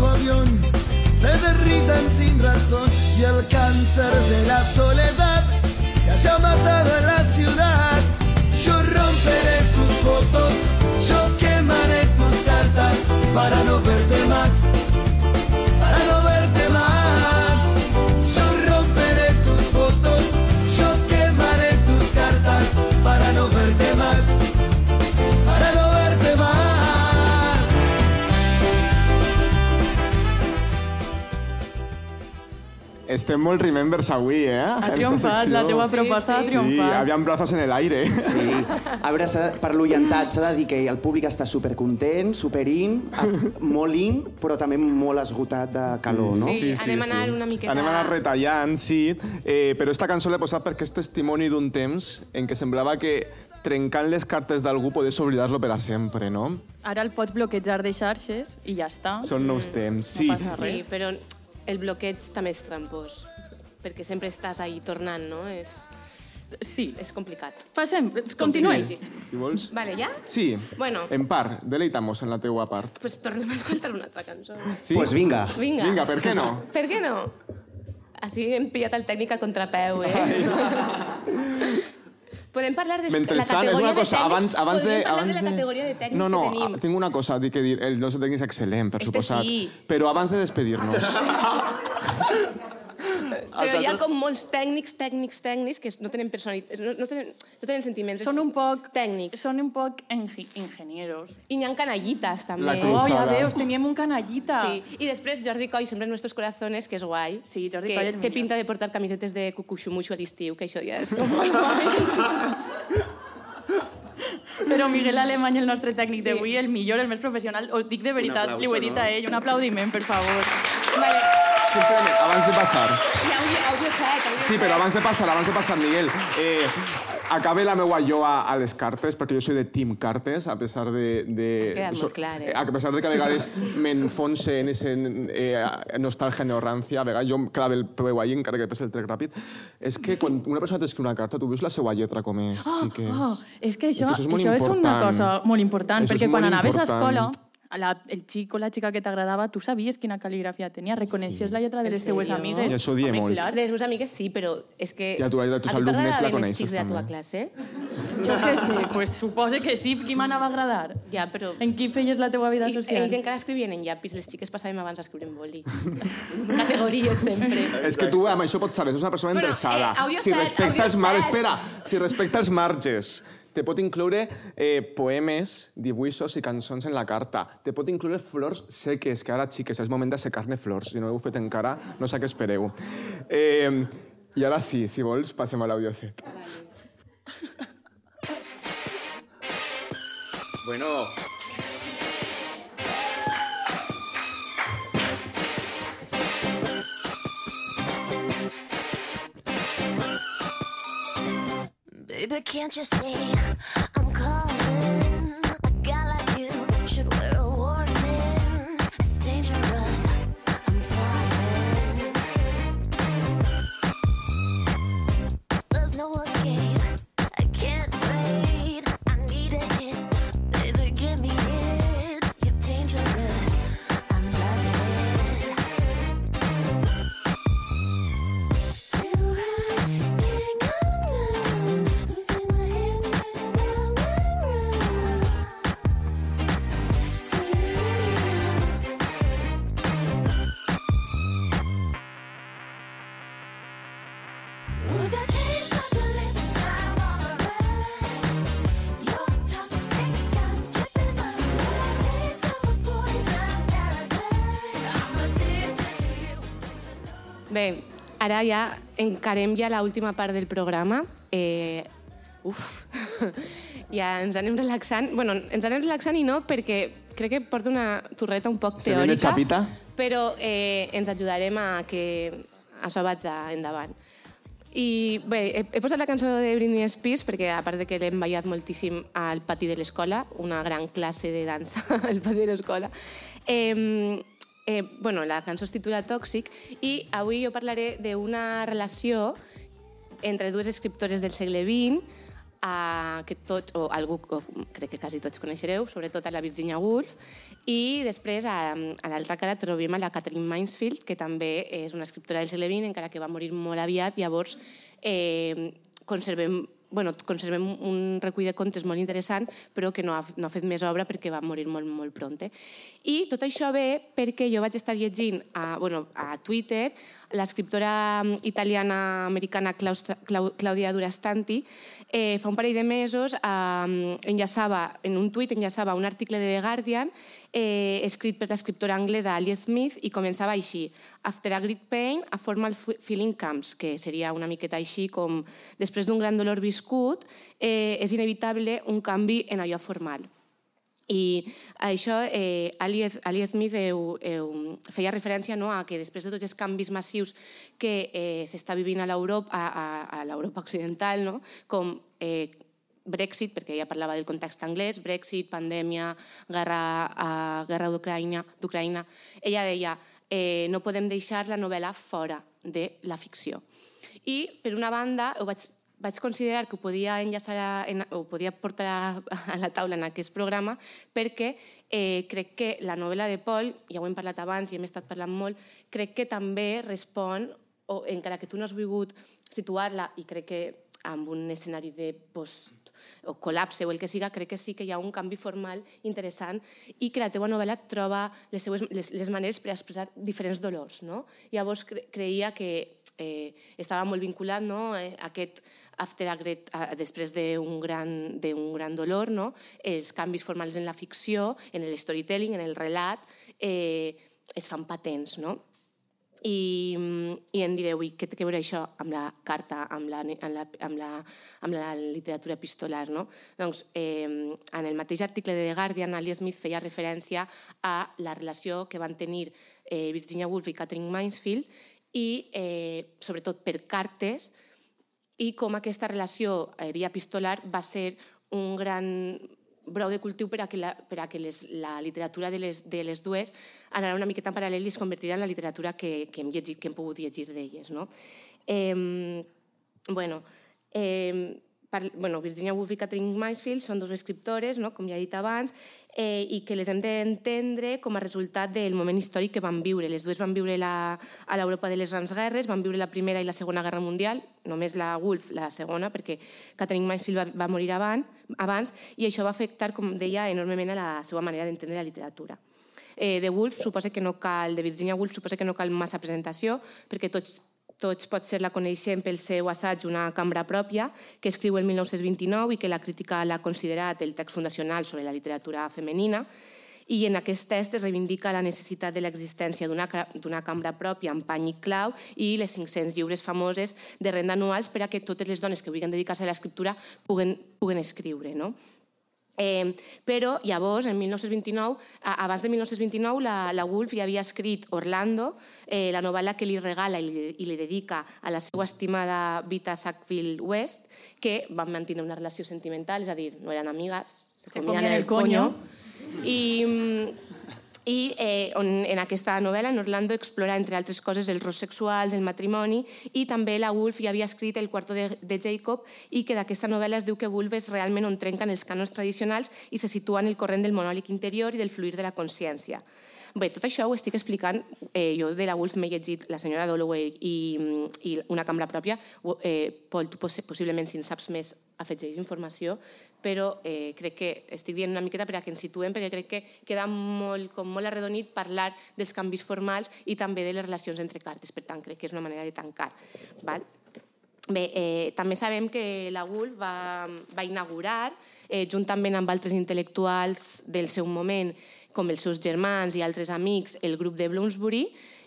Avión se derritan sin razón y el cáncer de la soledad te haya matado a la ciudad. Yo romperé tus fotos, yo quemaré tus cartas para no verte más Estem molt remembers avui, eh? Ha triomfat, la teua proposta ha Sí, triomfat. habían brazos en el aire. Sí. A veure, per l'orientat s'ha de dir que el públic està supercontent, superin, molt in, però també molt esgotat de calor, no? Sí, anem a anar una miqueta- Anem a anar retallant, sí. Eh, però esta cançó l'he posat perquè és testimoni d'un temps en què semblava que trencant les cartes d'algú podies oblidar-lo per a sempre, no? Ara el pots bloquejar de xarxes i ja està. Són nous temps, sí. passa res. Sí, però el bloqueig també és trampós, perquè sempre estàs ahí tornant, no? És, Sí. és complicat. Passem, continuem. Sí. Si vols... Vale, ja? Sí, Bueno. en part, deleitamos en la teua part. Pues tornem a escoltar una altra cançó. Sí? Pues vinga. Vinga. Vinga, per què no? Per què no? Així hem pillat el tècnic a contrapeu, eh? (laughs) Podem parlar de la Mentrestant, categoria és una de cosa, tècnics? abans, abans de... Abans de la categoria de tècnics no, no, que tenim. tinc una cosa a dir que dir. El nostre tècnic és excel·lent, per Este suposat. sí. Però abans de despedir-nos... (laughs) Però hi ha com molts tècnics, tècnics, tècnics que no tenen personalitat, no, no, tenen, no tenen sentiments. Són un poc... Tècnics. Són un poc engi- ingenieros. I n'hi ha canallites, també. La Oh, ja veus, teníem un canallita. Sí. I després Jordi Coll, sempre en nuestros corazones, que és guai. Sí, Jordi que Coll el té millor. pinta de portar camisetes de cucuxumuxo a l'estiu, que això ja és com molt guai. (laughs) Però Miguel Alemany, el nostre tècnic d'avui, el millor, el més professional, ho dic de veritat, aplauso, li ho he dit no? a ell, un aplaudiment, per favor. vale. Simplement, abans de passar... I àudio, àudio set, àudio Sí, set. però abans de passar, abans de passar, Miguel, eh, acabe la meua jo a, a les cartes, perquè jo soy de Team Cartes, a pesar de... de Ha quedat molt clar, eh? A pesar de que a vegades m'enfonse en ese eh, nostàlgia neorrancia, a vegades jo em clave el peu ahí, encara que pese el trec ràpid, és que quan una persona t'escriu una carta, tu veus la seva lletra com és, xiques. Oh, és que això, És que això és això és una cosa molt important, Això perquè quan anaves a important. escola, a la, el xic o la xica que t'agradava, tu sabies quina cal·ligrafia tenia, reconeixies la lletra de les teues amigues. I això ho die Home, molt. clar. Les meves amigues sí, però és que... I a tu, la a tu alumnes la t'agradaven coneixes, els xics de la teva també. classe? Jo què sé, pues supose que sí, qui m'anava a agradar? Ja, però... En qui feies la teua vida I, social? ells encara escrivien en llapis, les xiques passàvem abans a escriure en boli. (laughs) Categories, sempre. És que tu amb això pots saber, és una persona Bueno, interessada. eh, si els mar... Espera, si respecta els marges, te pot incloure eh, poemes, dibuixos i cançons en la carta. Te pot incloure flors seques, que ara, xiques, és moment d'assecar-ne flors. Si no ho heu fet encara, no sé què espereu. Eh, I ara sí, si vols, passem a l'àudio set. Bueno, Baby, can't you see ara ja encarem ja l'última part del programa. Eh, uf, (laughs) ja ens anem relaxant. bueno, ens anem relaxant i no perquè crec que porta una torreta un poc Se teòrica, chapita? però eh, ens ajudarem a que això vagi endavant. I bé, he, he posat la cançó de Britney Spears perquè, a part de que l'hem ballat moltíssim al pati de l'escola, una gran classe de dansa (laughs) al pati de l'escola, eh, eh, bueno, la cançó es titula Tòxic i avui jo parlaré d'una relació entre dues escriptores del segle XX a, que tots, o algú, o crec que quasi tots coneixereu, sobretot a la Virginia Woolf, i després a, a l'altra cara trobem a la Catherine Mansfield, que també és una escriptora del segle XX, encara que va morir molt aviat, llavors eh, conservem bueno, conservem un recull de contes molt interessant, però que no ha, no ha fet més obra perquè va morir molt, molt pront. I tot això ve perquè jo vaig estar llegint a, bueno, a Twitter l'escriptora italiana-americana Claudia Durastanti eh, fa un parell de mesos eh, enllaçava, en un tuit enllaçava un article de The Guardian eh, escrit per l'escriptora anglesa Ali Smith i començava així After a great pain, a formal feeling comes, que seria una miqueta així com després d'un gran dolor viscut, eh, és inevitable un canvi en allò formal. I això, eh, Ali, Smith heu, heu, feia referència no, a que després de tots els canvis massius que eh, s'està vivint a l'Europa a, a, a l'Europa occidental, no, com eh, Brexit, perquè ella parlava del context anglès, Brexit, pandèmia, guerra, uh, guerra d'Ucraïna, ella deia eh, no podem deixar la novel·la fora de la ficció. I, per una banda, ho vaig, vaig considerar que ho podia enllaçar a, en, ho podia portar a, a la taula en aquest programa perquè eh, crec que la novel·la de Paul, ja ho hem parlat abans i hem estat parlant molt, crec que també respon, o encara que tu no has volgut situar-la, i crec que amb un escenari de post o col·lapse o el que siga, crec que sí que hi ha un canvi formal interessant i que la teua novel·la troba les, seues, les, les maneres per expressar diferents dolors. No? Llavors cre creia que eh, estava molt vinculat no? eh, aquest after a great, a, després d'un gran, d'un gran dolor, no? els canvis formals en la ficció, en el storytelling, en el relat, eh, es fan patents. No? I, i em direu, i què té a veure això amb la carta, amb la, amb la, amb la, amb la literatura epistolar? No? Doncs eh, en el mateix article de The Guardian, Ali Smith feia referència a la relació que van tenir eh, Virginia Woolf i Catherine Mansfield i, eh, sobretot, per cartes i com aquesta relació eh, via epistolar va ser un gran brou de cultiu per a que, la, per a que les, la literatura de les, de les dues anara una miqueta en paral·lel i es convertirà en la literatura que, que hem llegit, que hem pogut llegir d'elles. No? Eh, bueno, eh, par, bueno, Virginia Woolf i Catherine Mansfield són dues escriptores, no? com ja he dit abans, eh, i que les hem d'entendre com a resultat del moment històric que van viure. Les dues van viure la, a l'Europa de les grans guerres, van viure la Primera i la Segona Guerra Mundial, només la Woolf la segona, perquè Catherine Mansfield va, va morir abans, abans, i això va afectar, com deia, enormement a la seva manera d'entendre la literatura. Eh, de Woolf suposa que no cal, de Virginia Woolf suposa que no cal massa presentació, perquè tots tots pot ser la coneixem pel seu assaig Una cambra pròpia, que escriu el 1929 i que la crítica l'ha considerat el text fundacional sobre la literatura femenina, i en aquest test es reivindica la necessitat de l'existència d'una cambra pròpia amb pany i clau i les 500 lliures famoses de renda anuals per a que totes les dones que vulguin dedicar-se a l'escriptura puguen, puguen escriure. No? Eh, però llavors, en 1929, a, abans de 1929, la, la Woolf ja havia escrit Orlando, eh, la novel·la que li regala i li, i li dedica a la seva estimada Vita Sackville West, que van mantenir una relació sentimental, és a dir, no eren amigues, se, Se comien comien el el coño. I, mm, i eh, on, en aquesta novel·la, en Orlando, explora, entre altres coses, els rols sexuals, el matrimoni, i també la Woolf ja havia escrit El quarto de, de Jacob, i que d'aquesta novel·la es diu que Woolf és realment on trenquen els cànons tradicionals i se situa en el corrent del monòlic interior i del fluir de la consciència. Bé, tot això ho estic explicant, eh, jo de la Woolf m'he llegit La senyora Dalloway i, i Una cambra pròpia. Eh, Pol, tu poss possiblement, si en saps més, afegeix informació, però eh, crec que estic dient una miqueta per a que ens situem, perquè crec que queda molt, com molt arredonit parlar dels canvis formals i també de les relacions entre cartes. Per tant, crec que és una manera de tancar. Val? Bé, eh, també sabem que la Woolf va, va inaugurar, eh, juntament amb altres intel·lectuals del seu moment, com els seus germans i altres amics, el grup de Bloomsbury,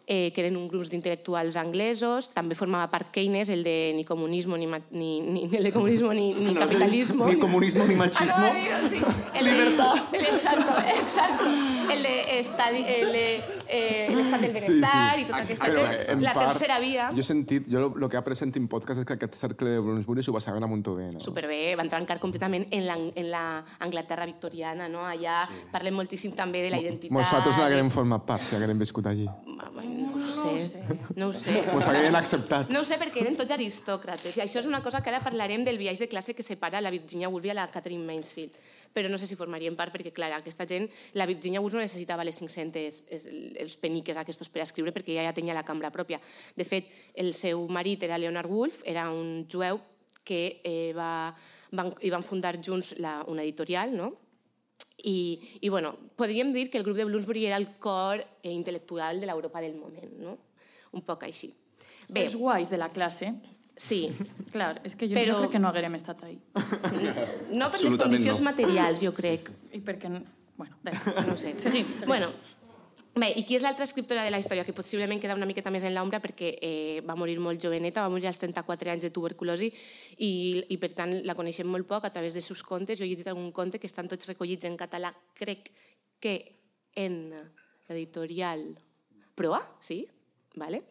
eh, que eren un grup d'intel·lectuals anglesos. També formava part Keynes, el de ni comunismo ni, ni, ni, el de comunismo ni, ni (laughs) No, capitalismo. Ni comunismo ni Ah, machismo. no, digo, sí. El Libertad. De, el, exacto, exacto. El de estadi, el de, eh, l'estat del Sí, benestar sí. i tota aquesta... Però, cosa. en la part, tercera via... Jo he sentit, jo el que he après sentint podcast és que aquest cercle de Bloomsbury s'ho passaven a molt bé, no? Superbé, van trencar completament en la, en la Anglaterra victoriana, no? Allà sí. parlem moltíssim també de la identitat. Nosaltres haguem format part, si haguem viscut allí. No ho sé, no ho sé. Mos hagueren acceptat. No ho sé perquè eren tots aristòcrates i això és una cosa que ara parlarem del viatge de classe que separa la Virginia Woolf i a la Catherine Mansfield però no sé si formarien part perquè, clar, aquesta gent, la Virginia Woolf no necessitava les 500, es, els peniques aquests per escriure perquè ella ja tenia la cambra pròpia. De fet, el seu marit era Leonard Woolf, era un jueu que eh, va, van, i van fundar junts la, una editorial, no? I, I, bueno, podríem dir que el grup de Bloomsbury era el cor eh, intel·lectual de l'Europa del moment, no? Un poc així. Bé, Els guais de la classe. Sí, Clar, és que jo, Però- jo crec que no haguérem estat ahí. no per les condicions no. materials, jo crec. I perquè... Bueno, bé. No ho sé. (laughs) Seguim, seguim. Bueno, bé, i qui és l'altra escriptora de la història que possiblement queda una miqueta més en l'ombra perquè eh, va morir molt joveneta, va morir als 34 anys de tuberculosi i, i per tant la coneixem molt poc a través de seus contes. Jo he llegit algun conte que estan tots recollits en català, crec que en l'editorial Proa, sí, vale?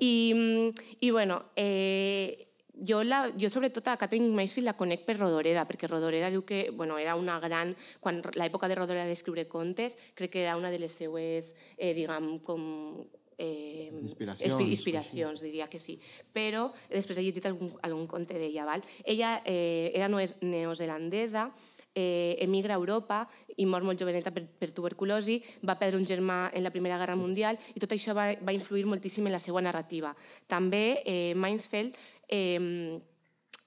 Mm, i bueno, eh, jo, la, jo sobretot a Catherine Mansfield la conec per Rodoreda, perquè Rodoreda diu que bueno, era una gran... Quan l'època de Rodoreda d'escriure contes, crec que era una de les seues, eh, diguem, com... Eh, Inspiracions, inspiracions, diria que sí. Però després he llegit algun, algun conte d'ella. Val? Ella eh, era neozelandesa, eh, emigra a Europa i mor molt joveneta per, per tuberculosi, va perdre un germà en la Primera Guerra Mundial i tot això va, va influir moltíssim en la seva narrativa. També eh, Mansfeld eh,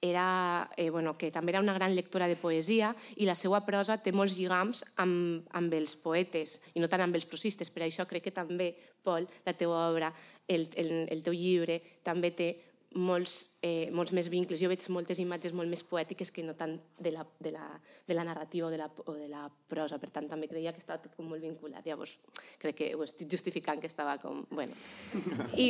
era, eh, bueno, que també era una gran lectora de poesia i la seva prosa té molts lligams amb, amb els poetes i no tant amb els prosistes. Per això crec que també, Pol, la teva obra, el, el, el teu llibre, també té molts, eh, molts més vincles. Jo veig moltes imatges molt més poètiques que no tant de la, de la, de la narrativa o de la, o de la prosa. Per tant, també creia que estava tot com molt vinculat. Llavors, crec que ho estic justificant que estava com... Bueno. I,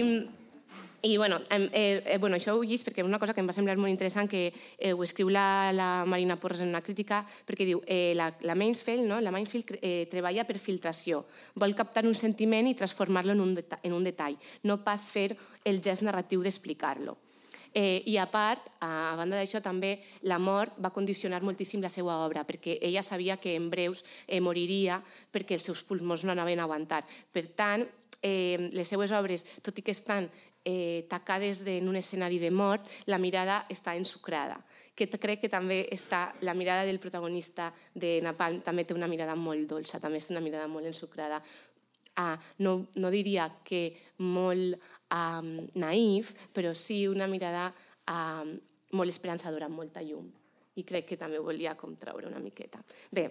i bueno, eh, eh, bueno, això ho llis perquè una cosa que em va semblar molt interessant que eh, ho escriu la, la Marina Porres en una crítica perquè diu eh, la, la Mansfield, no? la Mansfield eh, treballa per filtració, vol captar un sentiment i transformar-lo en, un en un detall, no pas fer el gest narratiu d'explicar-lo. Eh, I a part, a banda d'això, també la mort va condicionar moltíssim la seva obra, perquè ella sabia que en breus eh, moriria perquè els seus pulmons no anaven a aguantar. Per tant, eh, les seues obres, tot i que estan eh, tacades en un escenari de mort, la mirada està ensucrada que crec que també està la mirada del protagonista de Napalm també té una mirada molt dolça, també és una mirada molt ensucrada. Ah, no, no diria que molt um, naïf, però sí una mirada um, molt esperançadora, amb molta llum. I crec que també volia com treure una miqueta. Bé,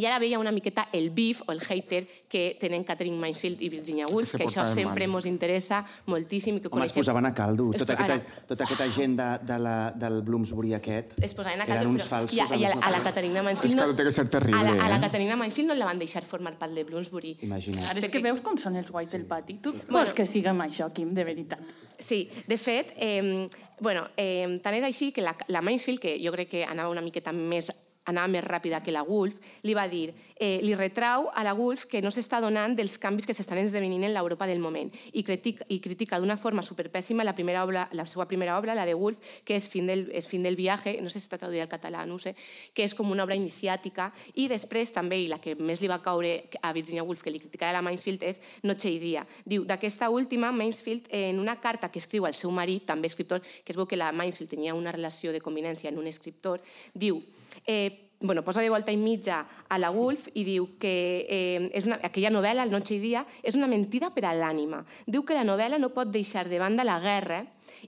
i ara veia una miqueta el beef o el hater que tenen Catherine Mansfield i Virginia Woolf, se que això sempre mal. mos interessa moltíssim i que Home, es posaven a caldo. Es Tota po- aquesta, ara- tota aquesta gent de, de la, del Bloomsbury aquest es posaven a eren caldo, uns però... falsos. I, a, i a, no a la cal. Caterina És Mansfield... que té que ser terrible, a la, a la eh? Caterina Mansfield no la van deixar formar part de Bloomsbury. Imagina't. Ara és que veus com són els guais del pati. Tu Bueno. vols que siguem això, Quim, de veritat. Sí, de fet, eh, bueno, eh, tant és així que la, la Mansfield, que jo crec que anava una miqueta més anava més ràpida que la Wolf, li va dir, eh, li retrau a la Wolf que no s'està donant dels canvis que s'estan esdevenint en l'Europa del moment i critica, i critica d'una forma superpèssima la, primera obra, la seva primera obra, la de Wolf, que és Fin del, és fin del viaje, no sé si està traduïda al català, no sé, que és com una obra iniciàtica, i després també, i la que més li va caure a Virginia Woolf, que li criticava la Mansfield, és Noche i dia. Diu, d'aquesta última, Mansfield, en una carta que escriu al seu marit, també escriptor, que es veu que la Mansfield tenia una relació de convivència en un escriptor, diu, eh, bueno, posa de volta i mitja a la Wolf i diu que eh, és una, aquella novel·la, El noche i dia, és una mentida per a l'ànima. Diu que la novel·la no pot deixar de banda la guerra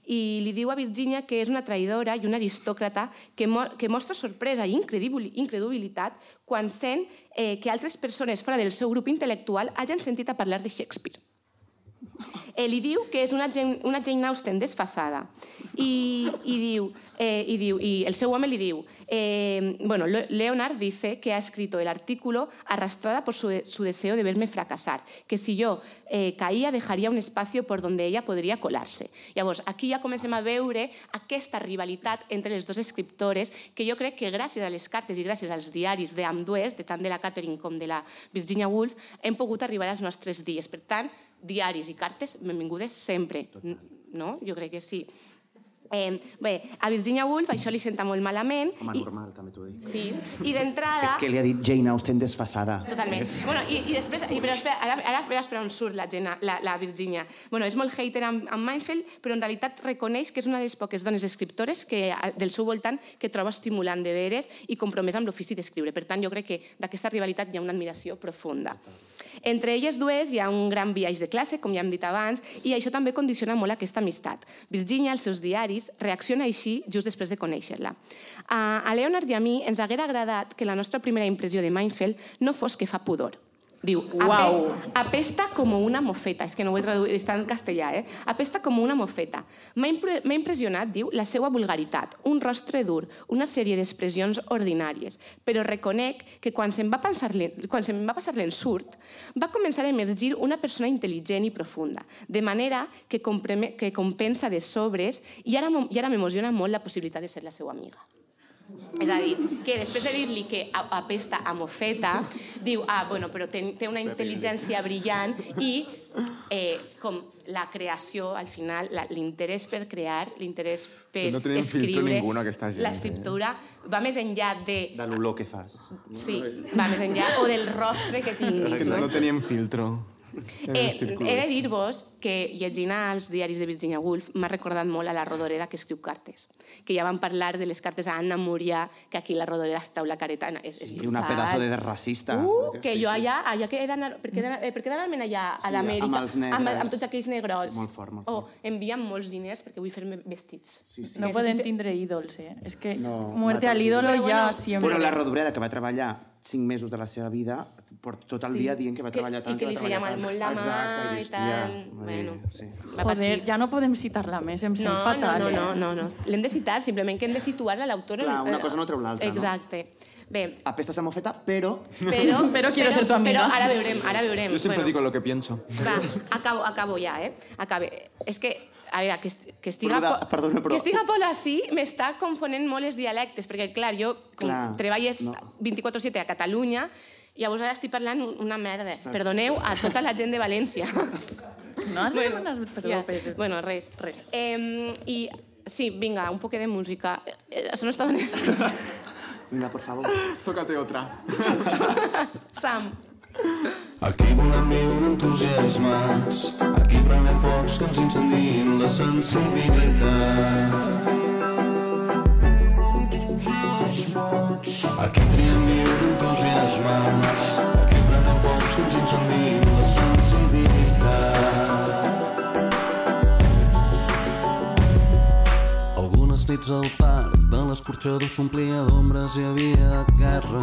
i li diu a Virginia que és una traïdora i una aristòcrata que, mo que mostra sorpresa i incredubilitat quan sent eh, que altres persones fora del seu grup intel·lectual hagin sentit a parlar de Shakespeare. Eh, li diu que és una Jane, una Jane Austen desfasada i, i diu, eh, i diu, i el seu home li diu, eh, bueno, Le- Leonard dice que ha escrito el artículo arrastrada por su, su deseo de verme fracasar, que si yo eh, caía dejaría un espacio por donde ella podria colarse. Llavors, aquí ja comencem a veure aquesta rivalitat entre les dos escriptores que jo crec que gràcies a les cartes i gràcies als diaris d'ambdues, de tant de la Catherine com de la Virginia Woolf, hem pogut arribar als nostres dies. Per tant, diaris i cartes, benvingudes sempre. No? Jo crec que sí. Eh, bé, a Virginia Woolf això li senta molt malament. Home, i, normal, també t'ho dic. sí, i d'entrada... És que li ha dit Jane Austen desfasada. Totalment. És... Bueno, i, i després, i, però espera, ara, ara veràs per on surt la, Jenna, la, la Virginia. Bueno, és molt hater amb, amb Mansfield, però en realitat reconeix que és una de les poques dones escriptores que, del seu voltant que troba estimulant de veres i compromesa amb l'ofici d'escriure. Per tant, jo crec que d'aquesta rivalitat hi ha una admiració profunda. Entre elles dues hi ha un gran viatge de classe, com ja hem dit abans, i això també condiciona molt aquesta amistat. Virginia, als seus diaris, reacciona així just després de conèixer-la. A, a Leonard i a mi ens haguera agradat que la nostra primera impressió de Mansfield no fos que fa pudor. Diu, Uau. "Ape- apesta como una mofeta. És que no ho he traduït, està en castellà, eh? Apesta como una mofeta. M'ha impre- impressionat, diu, la seva vulgaritat, un rostre dur, una sèrie d'expressions ordinàries. Però reconec que quan se'm va, pensar quan se'm va passar l'ensurt, va començar a emergir una persona intel·ligent i profunda, de manera que, que compensa de sobres i ara, i ara m'emociona molt la possibilitat de ser la seva amiga. És a dir, que després de dir-li que a- apesta a mofeta, diu, ah, bueno, però té, té una intel·ligència brillant i eh, com la creació, al final, l'interès per crear, l'interès per No escriure, ningú, aquesta gent, l'escriptura va més enllà de... De l'olor que fas. Sí, va més enllà, o del rostre que És tinguis. que no, no tenien filtro. (laughs) Eh, he de dir-vos que llegint els diaris de Virginia Woolf m'ha recordat molt a la Rodoreda que escriu cartes que ja van parlar de les cartes a Anna Múria que aquí la Rodoreda es treu la careta és, és I una brutal. pedazo de racista. Uh, que Sí, jo sí. allà, allà que he d'anar, per què he d'anar- eh, d'anar-me'n allà a Sí, l'Amèrica amb els negres. amb, amb tots aquells negrots Sí, molt fort, molt o envien molts diners perquè vull fer-me vestits Sí, sí. No podem tindre ídols, eh? És que No, muerte al ídolo ja bueno, siempre. Però la Rodoreda, que va treballar cinc mesos de la seva vida, porta tot el Sí. dia dient que va treballar tant, i que li feia mal molt la mà Exacte, i dius, tal. tia, Bueno, sí. va Joder, ja no podem citar-la més, em sent No, fatal. no, eh? no, no, no. L'hem de citar, simplement que hem de situar-la a l'autora. Clar, una cosa no treu l'altra, no? Exacte. Bé, Apestes a mofeta, però... però... (laughs) Però quiero ser tu amiga. Però ara veurem, ara veurem. Yo siempre Bueno, digo lo que pienso. Va, (laughs) acabo, acabo ja, eh? Acabe. És que, a veure, que, que estiga... Perdona, po- perdona, però- Que estiga Pol així m'està confonent molt els dialectes, perquè, clar, jo, Clar, treballes no. 24-7 a Catalunya, llavors ara estic parlant una merda. Perdoneu a tota la gent de València. No has de demanar perdó, ja. Pedro. Bueno, res. Res. Eh, I, sí, vinga, un poc de música. Eh, Això no estava... Vinga, por favor. Tócate otra. Sam. Aquí volem viure entusiasmats, aquí prenem focs que ens incendien la sensibilitat. Aquí triem viure entusiasmats, aquí prenem focs que ens incendien la sensibilitat. Algunes nits al parc l'escorxador s'omplia d'ombres i havia guerra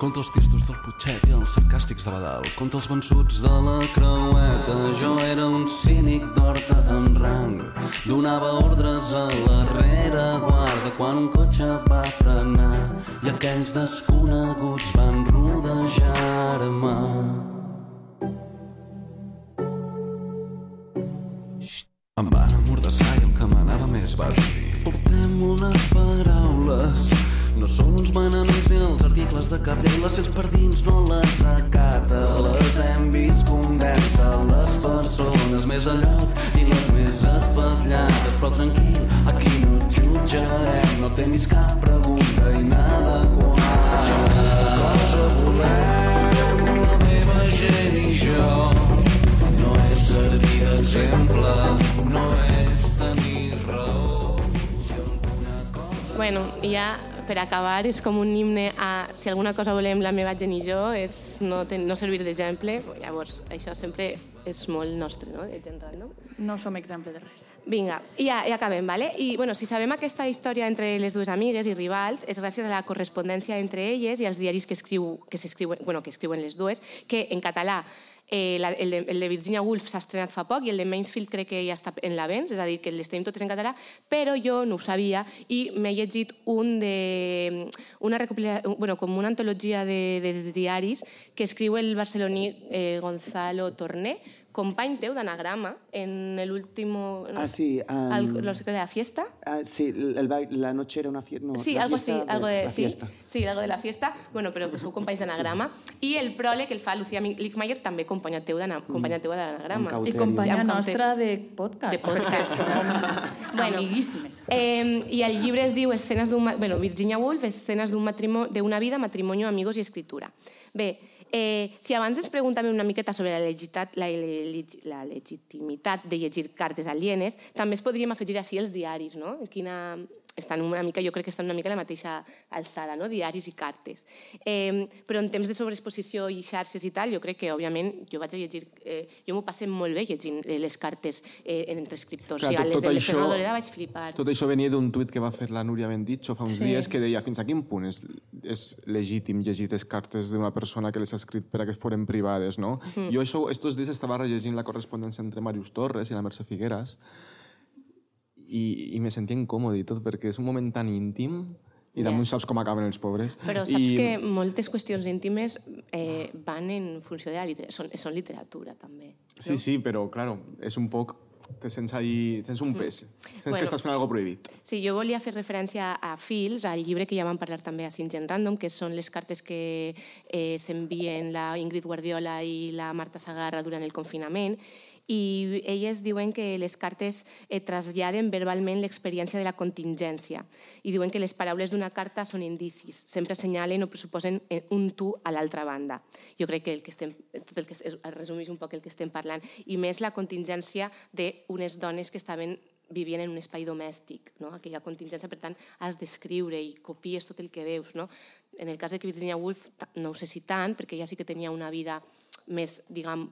contra els tistos del Putxet i els sarcàstics de Badal contra els vençuts de la creueta. Jo era un cínic d'horta amb rang donava ordres a la rereguarda quan un cotxe va frenar i aquells desconeguts van rodejar-me. Em van amordassar i el que m'anava més va dir Portem unes paraules. No són uns manaments ni els articles de cap llei. Les sents per dins no les acates. Les hem vist convèncer les persones més a lloc i les més espatllades però tranquil, aquí no et jutjarem. No tenis cap pregunta inadequada. Cosa volem la meva gent i jo. No és servir d'exemple, Bueno, ja per acabar és com un himne a si alguna cosa volem la meva gent i jo és no, ten, no servir d'exemple. Llavors, això sempre és molt nostre, no?, de gent random. No som exemple de res. Vinga, i ja, ja acabem, ¿vale? I, bueno, si sabem aquesta història entre les dues amigues i rivals és gràcies a la correspondència entre elles i als diaris que, escriu, que s'escriuen, bueno, que escriuen les dues, que en català Eh, la, el, de, el de Virginia Woolf s'ha estrenat fa poc i el de Mainsfield crec que ja està en la vens, és a dir, que les tenim totes en català, però jo no ho sabia i m'he llegit un de, una recopila, bueno, com una antologia de, de, de diaris que escriu el barceloní eh, Gonzalo Torné, company teu d'anagrama en l'último... Ah, sí, um, al- no sé què, de la fiesta. Ah, sí, el la noche era una fiesta. No, Sí, algo así, algo de, la sí, fiesta. sí, algo de la fiesta, bueno, però que sou companys d'anagrama. I el pròleg el fa Lucía Lickmayer, també companya teu d'anagrama. Amb I companya nostra de podcast. De podcast. (laughs) Bueno. amiguíssimes. Eh, I el llibre es diu Escenes d'un... Bueno, Virginia Woolf, Escenes d'un matrimonio, de una vida, matrimonio, amigos i escritura. Bé, eh, si abans ens preguntàvem una miqueta sobre la, legitat, la, la legitimitat de llegir cartes alienes, també es podríem afegir així els diaris, no? Quina, estan una mica, jo crec que estan una mica a la mateixa alçada, no? diaris i cartes. Eh, però en temps de sobreexposició i xarxes i tal, jo crec que, òbviament, jo vaig a llegir... Eh, jo m'ho passé molt bé llegint eh, les cartes eh, entre escriptors. Clar, o sigui, tot- les tot de això- Doreda vaig flipar. Tot això venia d'un tuit que va fer la Núria Benditxo fa uns Sí. dies que deia fins a quin punt és, és legítim llegir les cartes d'una persona que les ha escrit per a que foren privades, no? Mm. Jo això, estos dies estava rellegint la correspondència entre Màrius Torres i la Mercè Figueras i, i me sentia incòmode i tot perquè és un moment tan íntim i damunt saps com acaben els pobres. Però saps I, que moltes qüestions íntimes eh, van en funció de la literatura, són, són literatura també. Sí, sí, però, claro, és un poc... Te sents ahí... Tens un pes. Sents Mm. Bueno. que estàs fent algo prohibit. Sí, jo volia fer referència a Fils, al llibre que ja vam parlar també a Singen Random, que són les cartes que eh, s'envien la Ingrid Guardiola i la Marta Sagarra durant el confinament, i elles diuen que les cartes eh, traslladen verbalment l'experiència de la contingència i diuen que les paraules d'una carta són indicis, sempre assenyalen o pressuposen eh, un tu a l'altra banda. Jo crec que el que estem, tot el que es, es resumeix un poc el que estem parlant, i més la contingència d'unes dones que estaven vivien en un espai domèstic, no? aquella contingència, per tant, has d'escriure i copies tot el que veus. No? En el cas de Virginia Woolf, no ho sé si tant, perquè ella sí que tenia una vida més, diguem,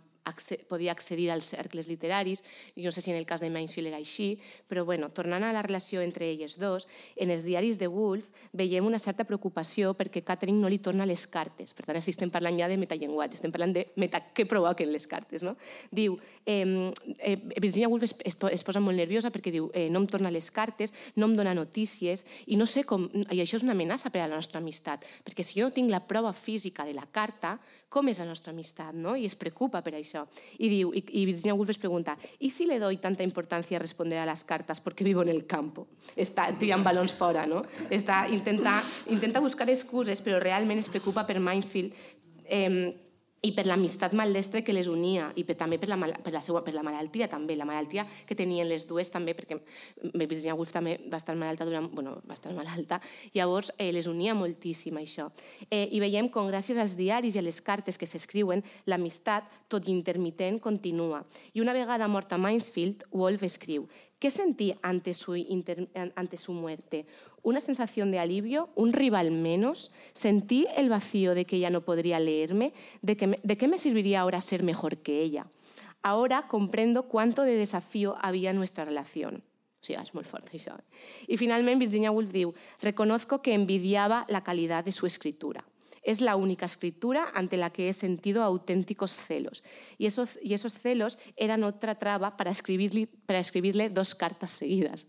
podia accedir als cercles literaris, i no sé si en el cas de Mainsfield era així, però bueno, tornant a la relació entre elles dos, en els diaris de Woolf veiem una certa preocupació perquè Catherine no li torna les cartes. Per tant, estem parlant ja de metallenguatge, estem parlant de meta, què provoquen les cartes. No? Diu, eh, eh, Virginia Woolf es, es, es posa molt nerviosa perquè diu eh, no em torna les cartes, no em dona notícies i no sé com... I això és una amenaça per a la nostra amistat, perquè si jo no tinc la prova física de la carta, com és la nostra amistat, no? I es preocupa per això. I diu, i, i Virginia Woolf es pregunta, ¿y si le doy tanta importancia a responder a las cartas porque vivo en el campo? Està tirant balons fora, no? Està, intenta, intenta buscar excuses, però realment es preocupa per Mansfield eh, i per l'amistat maldestre que les unia i per, també per la, per, la seua, per la malaltia també, la malaltia que tenien les dues també perquè Virginia Woolf també va estar malalta durant, bueno, va estar malalta llavors eh, les unia moltíssim això eh, i veiem com gràcies als diaris i a les cartes que s'escriuen l'amistat tot intermitent continua i una vegada morta Mansfield Wolf escriu ¿Qué sentí ante su, inter- ante su muerte? ¿Una sensación de alivio? ¿Un rival menos? ¿Sentí el vacío de que ella no podría leerme? ¿De, que ¿De qué me serviría ahora ser mejor que ella? Ahora comprendo cuánto de desafío había en nuestra relación. O sigui, és molt fort, això. I finalment, Virginia Woolf «Reconozco que envidiaba la calidad de su escritura. Es la única escritura ante la que he sentido auténticos celos. Y esos, y esos celos eran otra traba para escribirle, para escribirle dos cartas seguidas.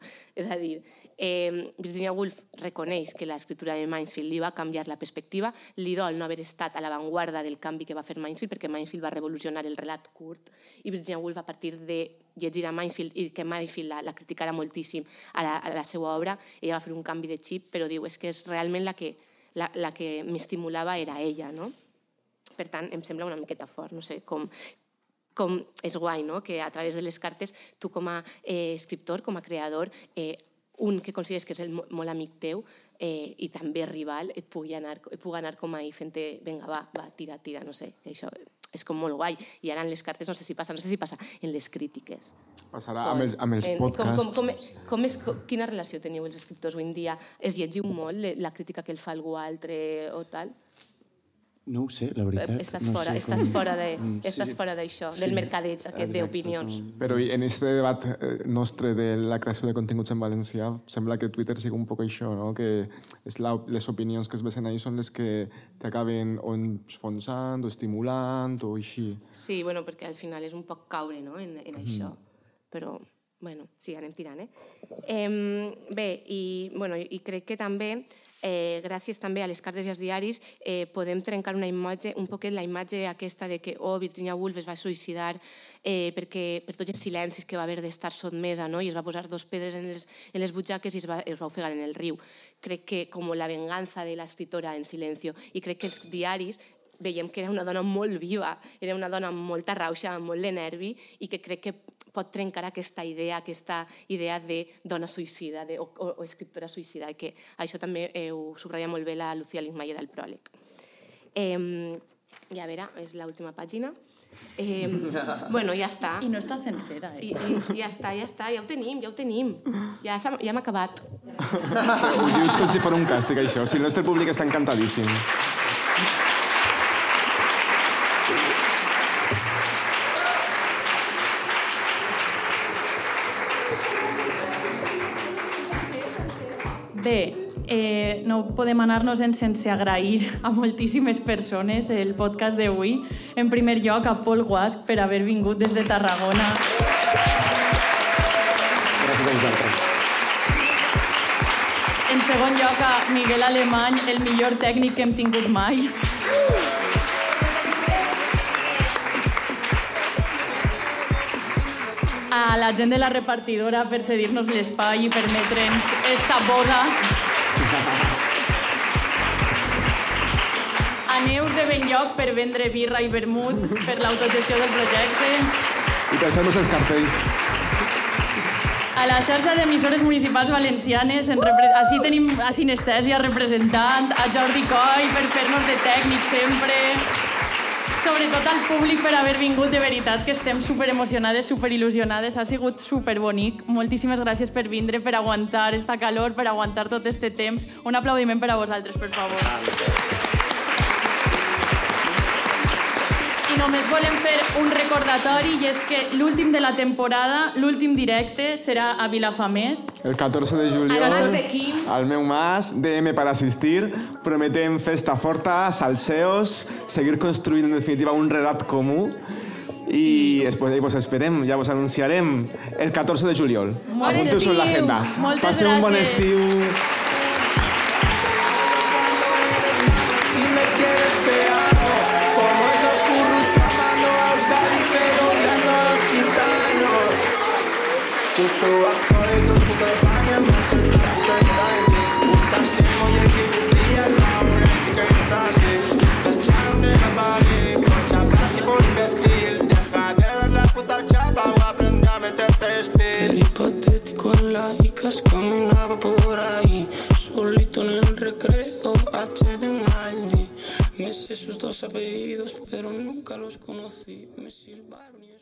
A dir, eh, Virginia Woolf reconeix que l'escriptura de Mansfield li va canviar la perspectiva, li dol no haver estat a l'avantguarda del canvi que va fer Mansfield, perquè Mansfield va revolucionar el relat curt, i Virginia Woolf, a partir de llegir a Mansfield i que Mansfield la, la criticara moltíssim a la, a la seva obra, ella va fer un canvi de xip, però diu, és que és realment la que, la, la que m'estimulava era ella, no? Per tant, em sembla una miqueta fort, no sé, com, com és guai, no? que a través de les cartes tu com a eh, escriptor, com a creador, eh, un que consideres que és el, mo- molt amic teu eh, i també rival, et pugui anar, et pugui anar com ahí fent-te, vinga, va, va, tira, tira, no sé, això és com molt guai. I ara en les cartes no sé si passa, no sé si passa en les crítiques. Passarà amb els, amb els En- podcasts. Com, com, com, com és, com, quina relació teniu els escriptors avui en dia? Es llegiu molt le- la crítica que el fa algú altre o tal? No ho sé, la veritat. Estàs no fora, sé estàs com- fora de, Mm, estàs fora d'això, del mercadeig aquest d'opinions. com- Però en aquest debat eh, nostre de la creació de continguts en valencià, sembla que Twitter sigui un poc això, no? que és la, les opinions que es vesen ahí són les que t'acaben o enfonsant, o estimulant, o així. Sí, bueno, perquè al final és un poc caure no? en, en això. Però, bueno, sí, anem tirant, eh? eh bé, i, bueno, i crec que també, eh, gràcies també a les cartes i als diaris, eh, podem trencar una imatge, un poquet la imatge aquesta de que, oh, Virginia Woolf es va suïcidar eh, perquè, per tots els silencis que va haver d'estar sotmesa, no? i es va posar dos pedres en les, en les butxaques i es va, es va ofegar en el riu. Crec que com la venganza de l'escriptora en silencio. I crec que els diaris veiem que era una dona molt viva, era una dona amb molta rauxa, amb molt de nervi, i que crec que pot trencar aquesta idea, aquesta idea de dona suïcida de, o, o, o escriptora suïcida, i que això també eh, ho subratlla molt bé la Lucía Lismayer al pròleg. Eh, i a veure, és l'última pàgina. Eh, (laughs) bueno, ja està. I no està sencera, eh? I, i, ja està, ja està, ja ho tenim, ja ho tenim. Ja, ja hem acabat. (laughs) Ho dius com si fos un càstig, això. Si el nostre públic està encantadíssim. No podem anar-nos en sense agrair a moltíssimes persones el podcast d'avui. En primer lloc, a Pol Guasc per haver vingut des de Tarragona. Gràcies a vosaltres. En segon lloc, a Miguel Alemany, el millor tècnic que hem tingut mai. A la gent de la repartidora per cedir-nos l'espai i permetre'ns esta boda. Benlloc per vendre birra i vermut per l'autogestió del projecte. I per fer-nos els cartells. A la xarxa d'emissores municipals valencianes, en repre... així tenim a Sinestèsia representant, a Jordi Coll per fer-nos de tècnic sempre, sobretot al públic per haver vingut, de veritat que estem super emocionades, super il·lusionades, ha sigut super bonic. Moltíssimes gràcies per vindre, per aguantar esta calor, per aguantar tot este temps. Un aplaudiment per a vosaltres, per favor. I només volem fer un recordatori i és que l'últim de la temporada, l'últim directe, serà a Vilafamés. El 14 de juliol, Al mas de Quim. al meu mas, DM per assistir, prometem festa forta, salseos, seguir construint en definitiva un relat comú i després ahí vos esperem, ja vos anunciarem el 14 de juliol. Estiu. l'agenda. Moltes Passeu un bon gràcies. estiu. Sé sus dos apellidos, pero nunca los conocí. Me silbaron y.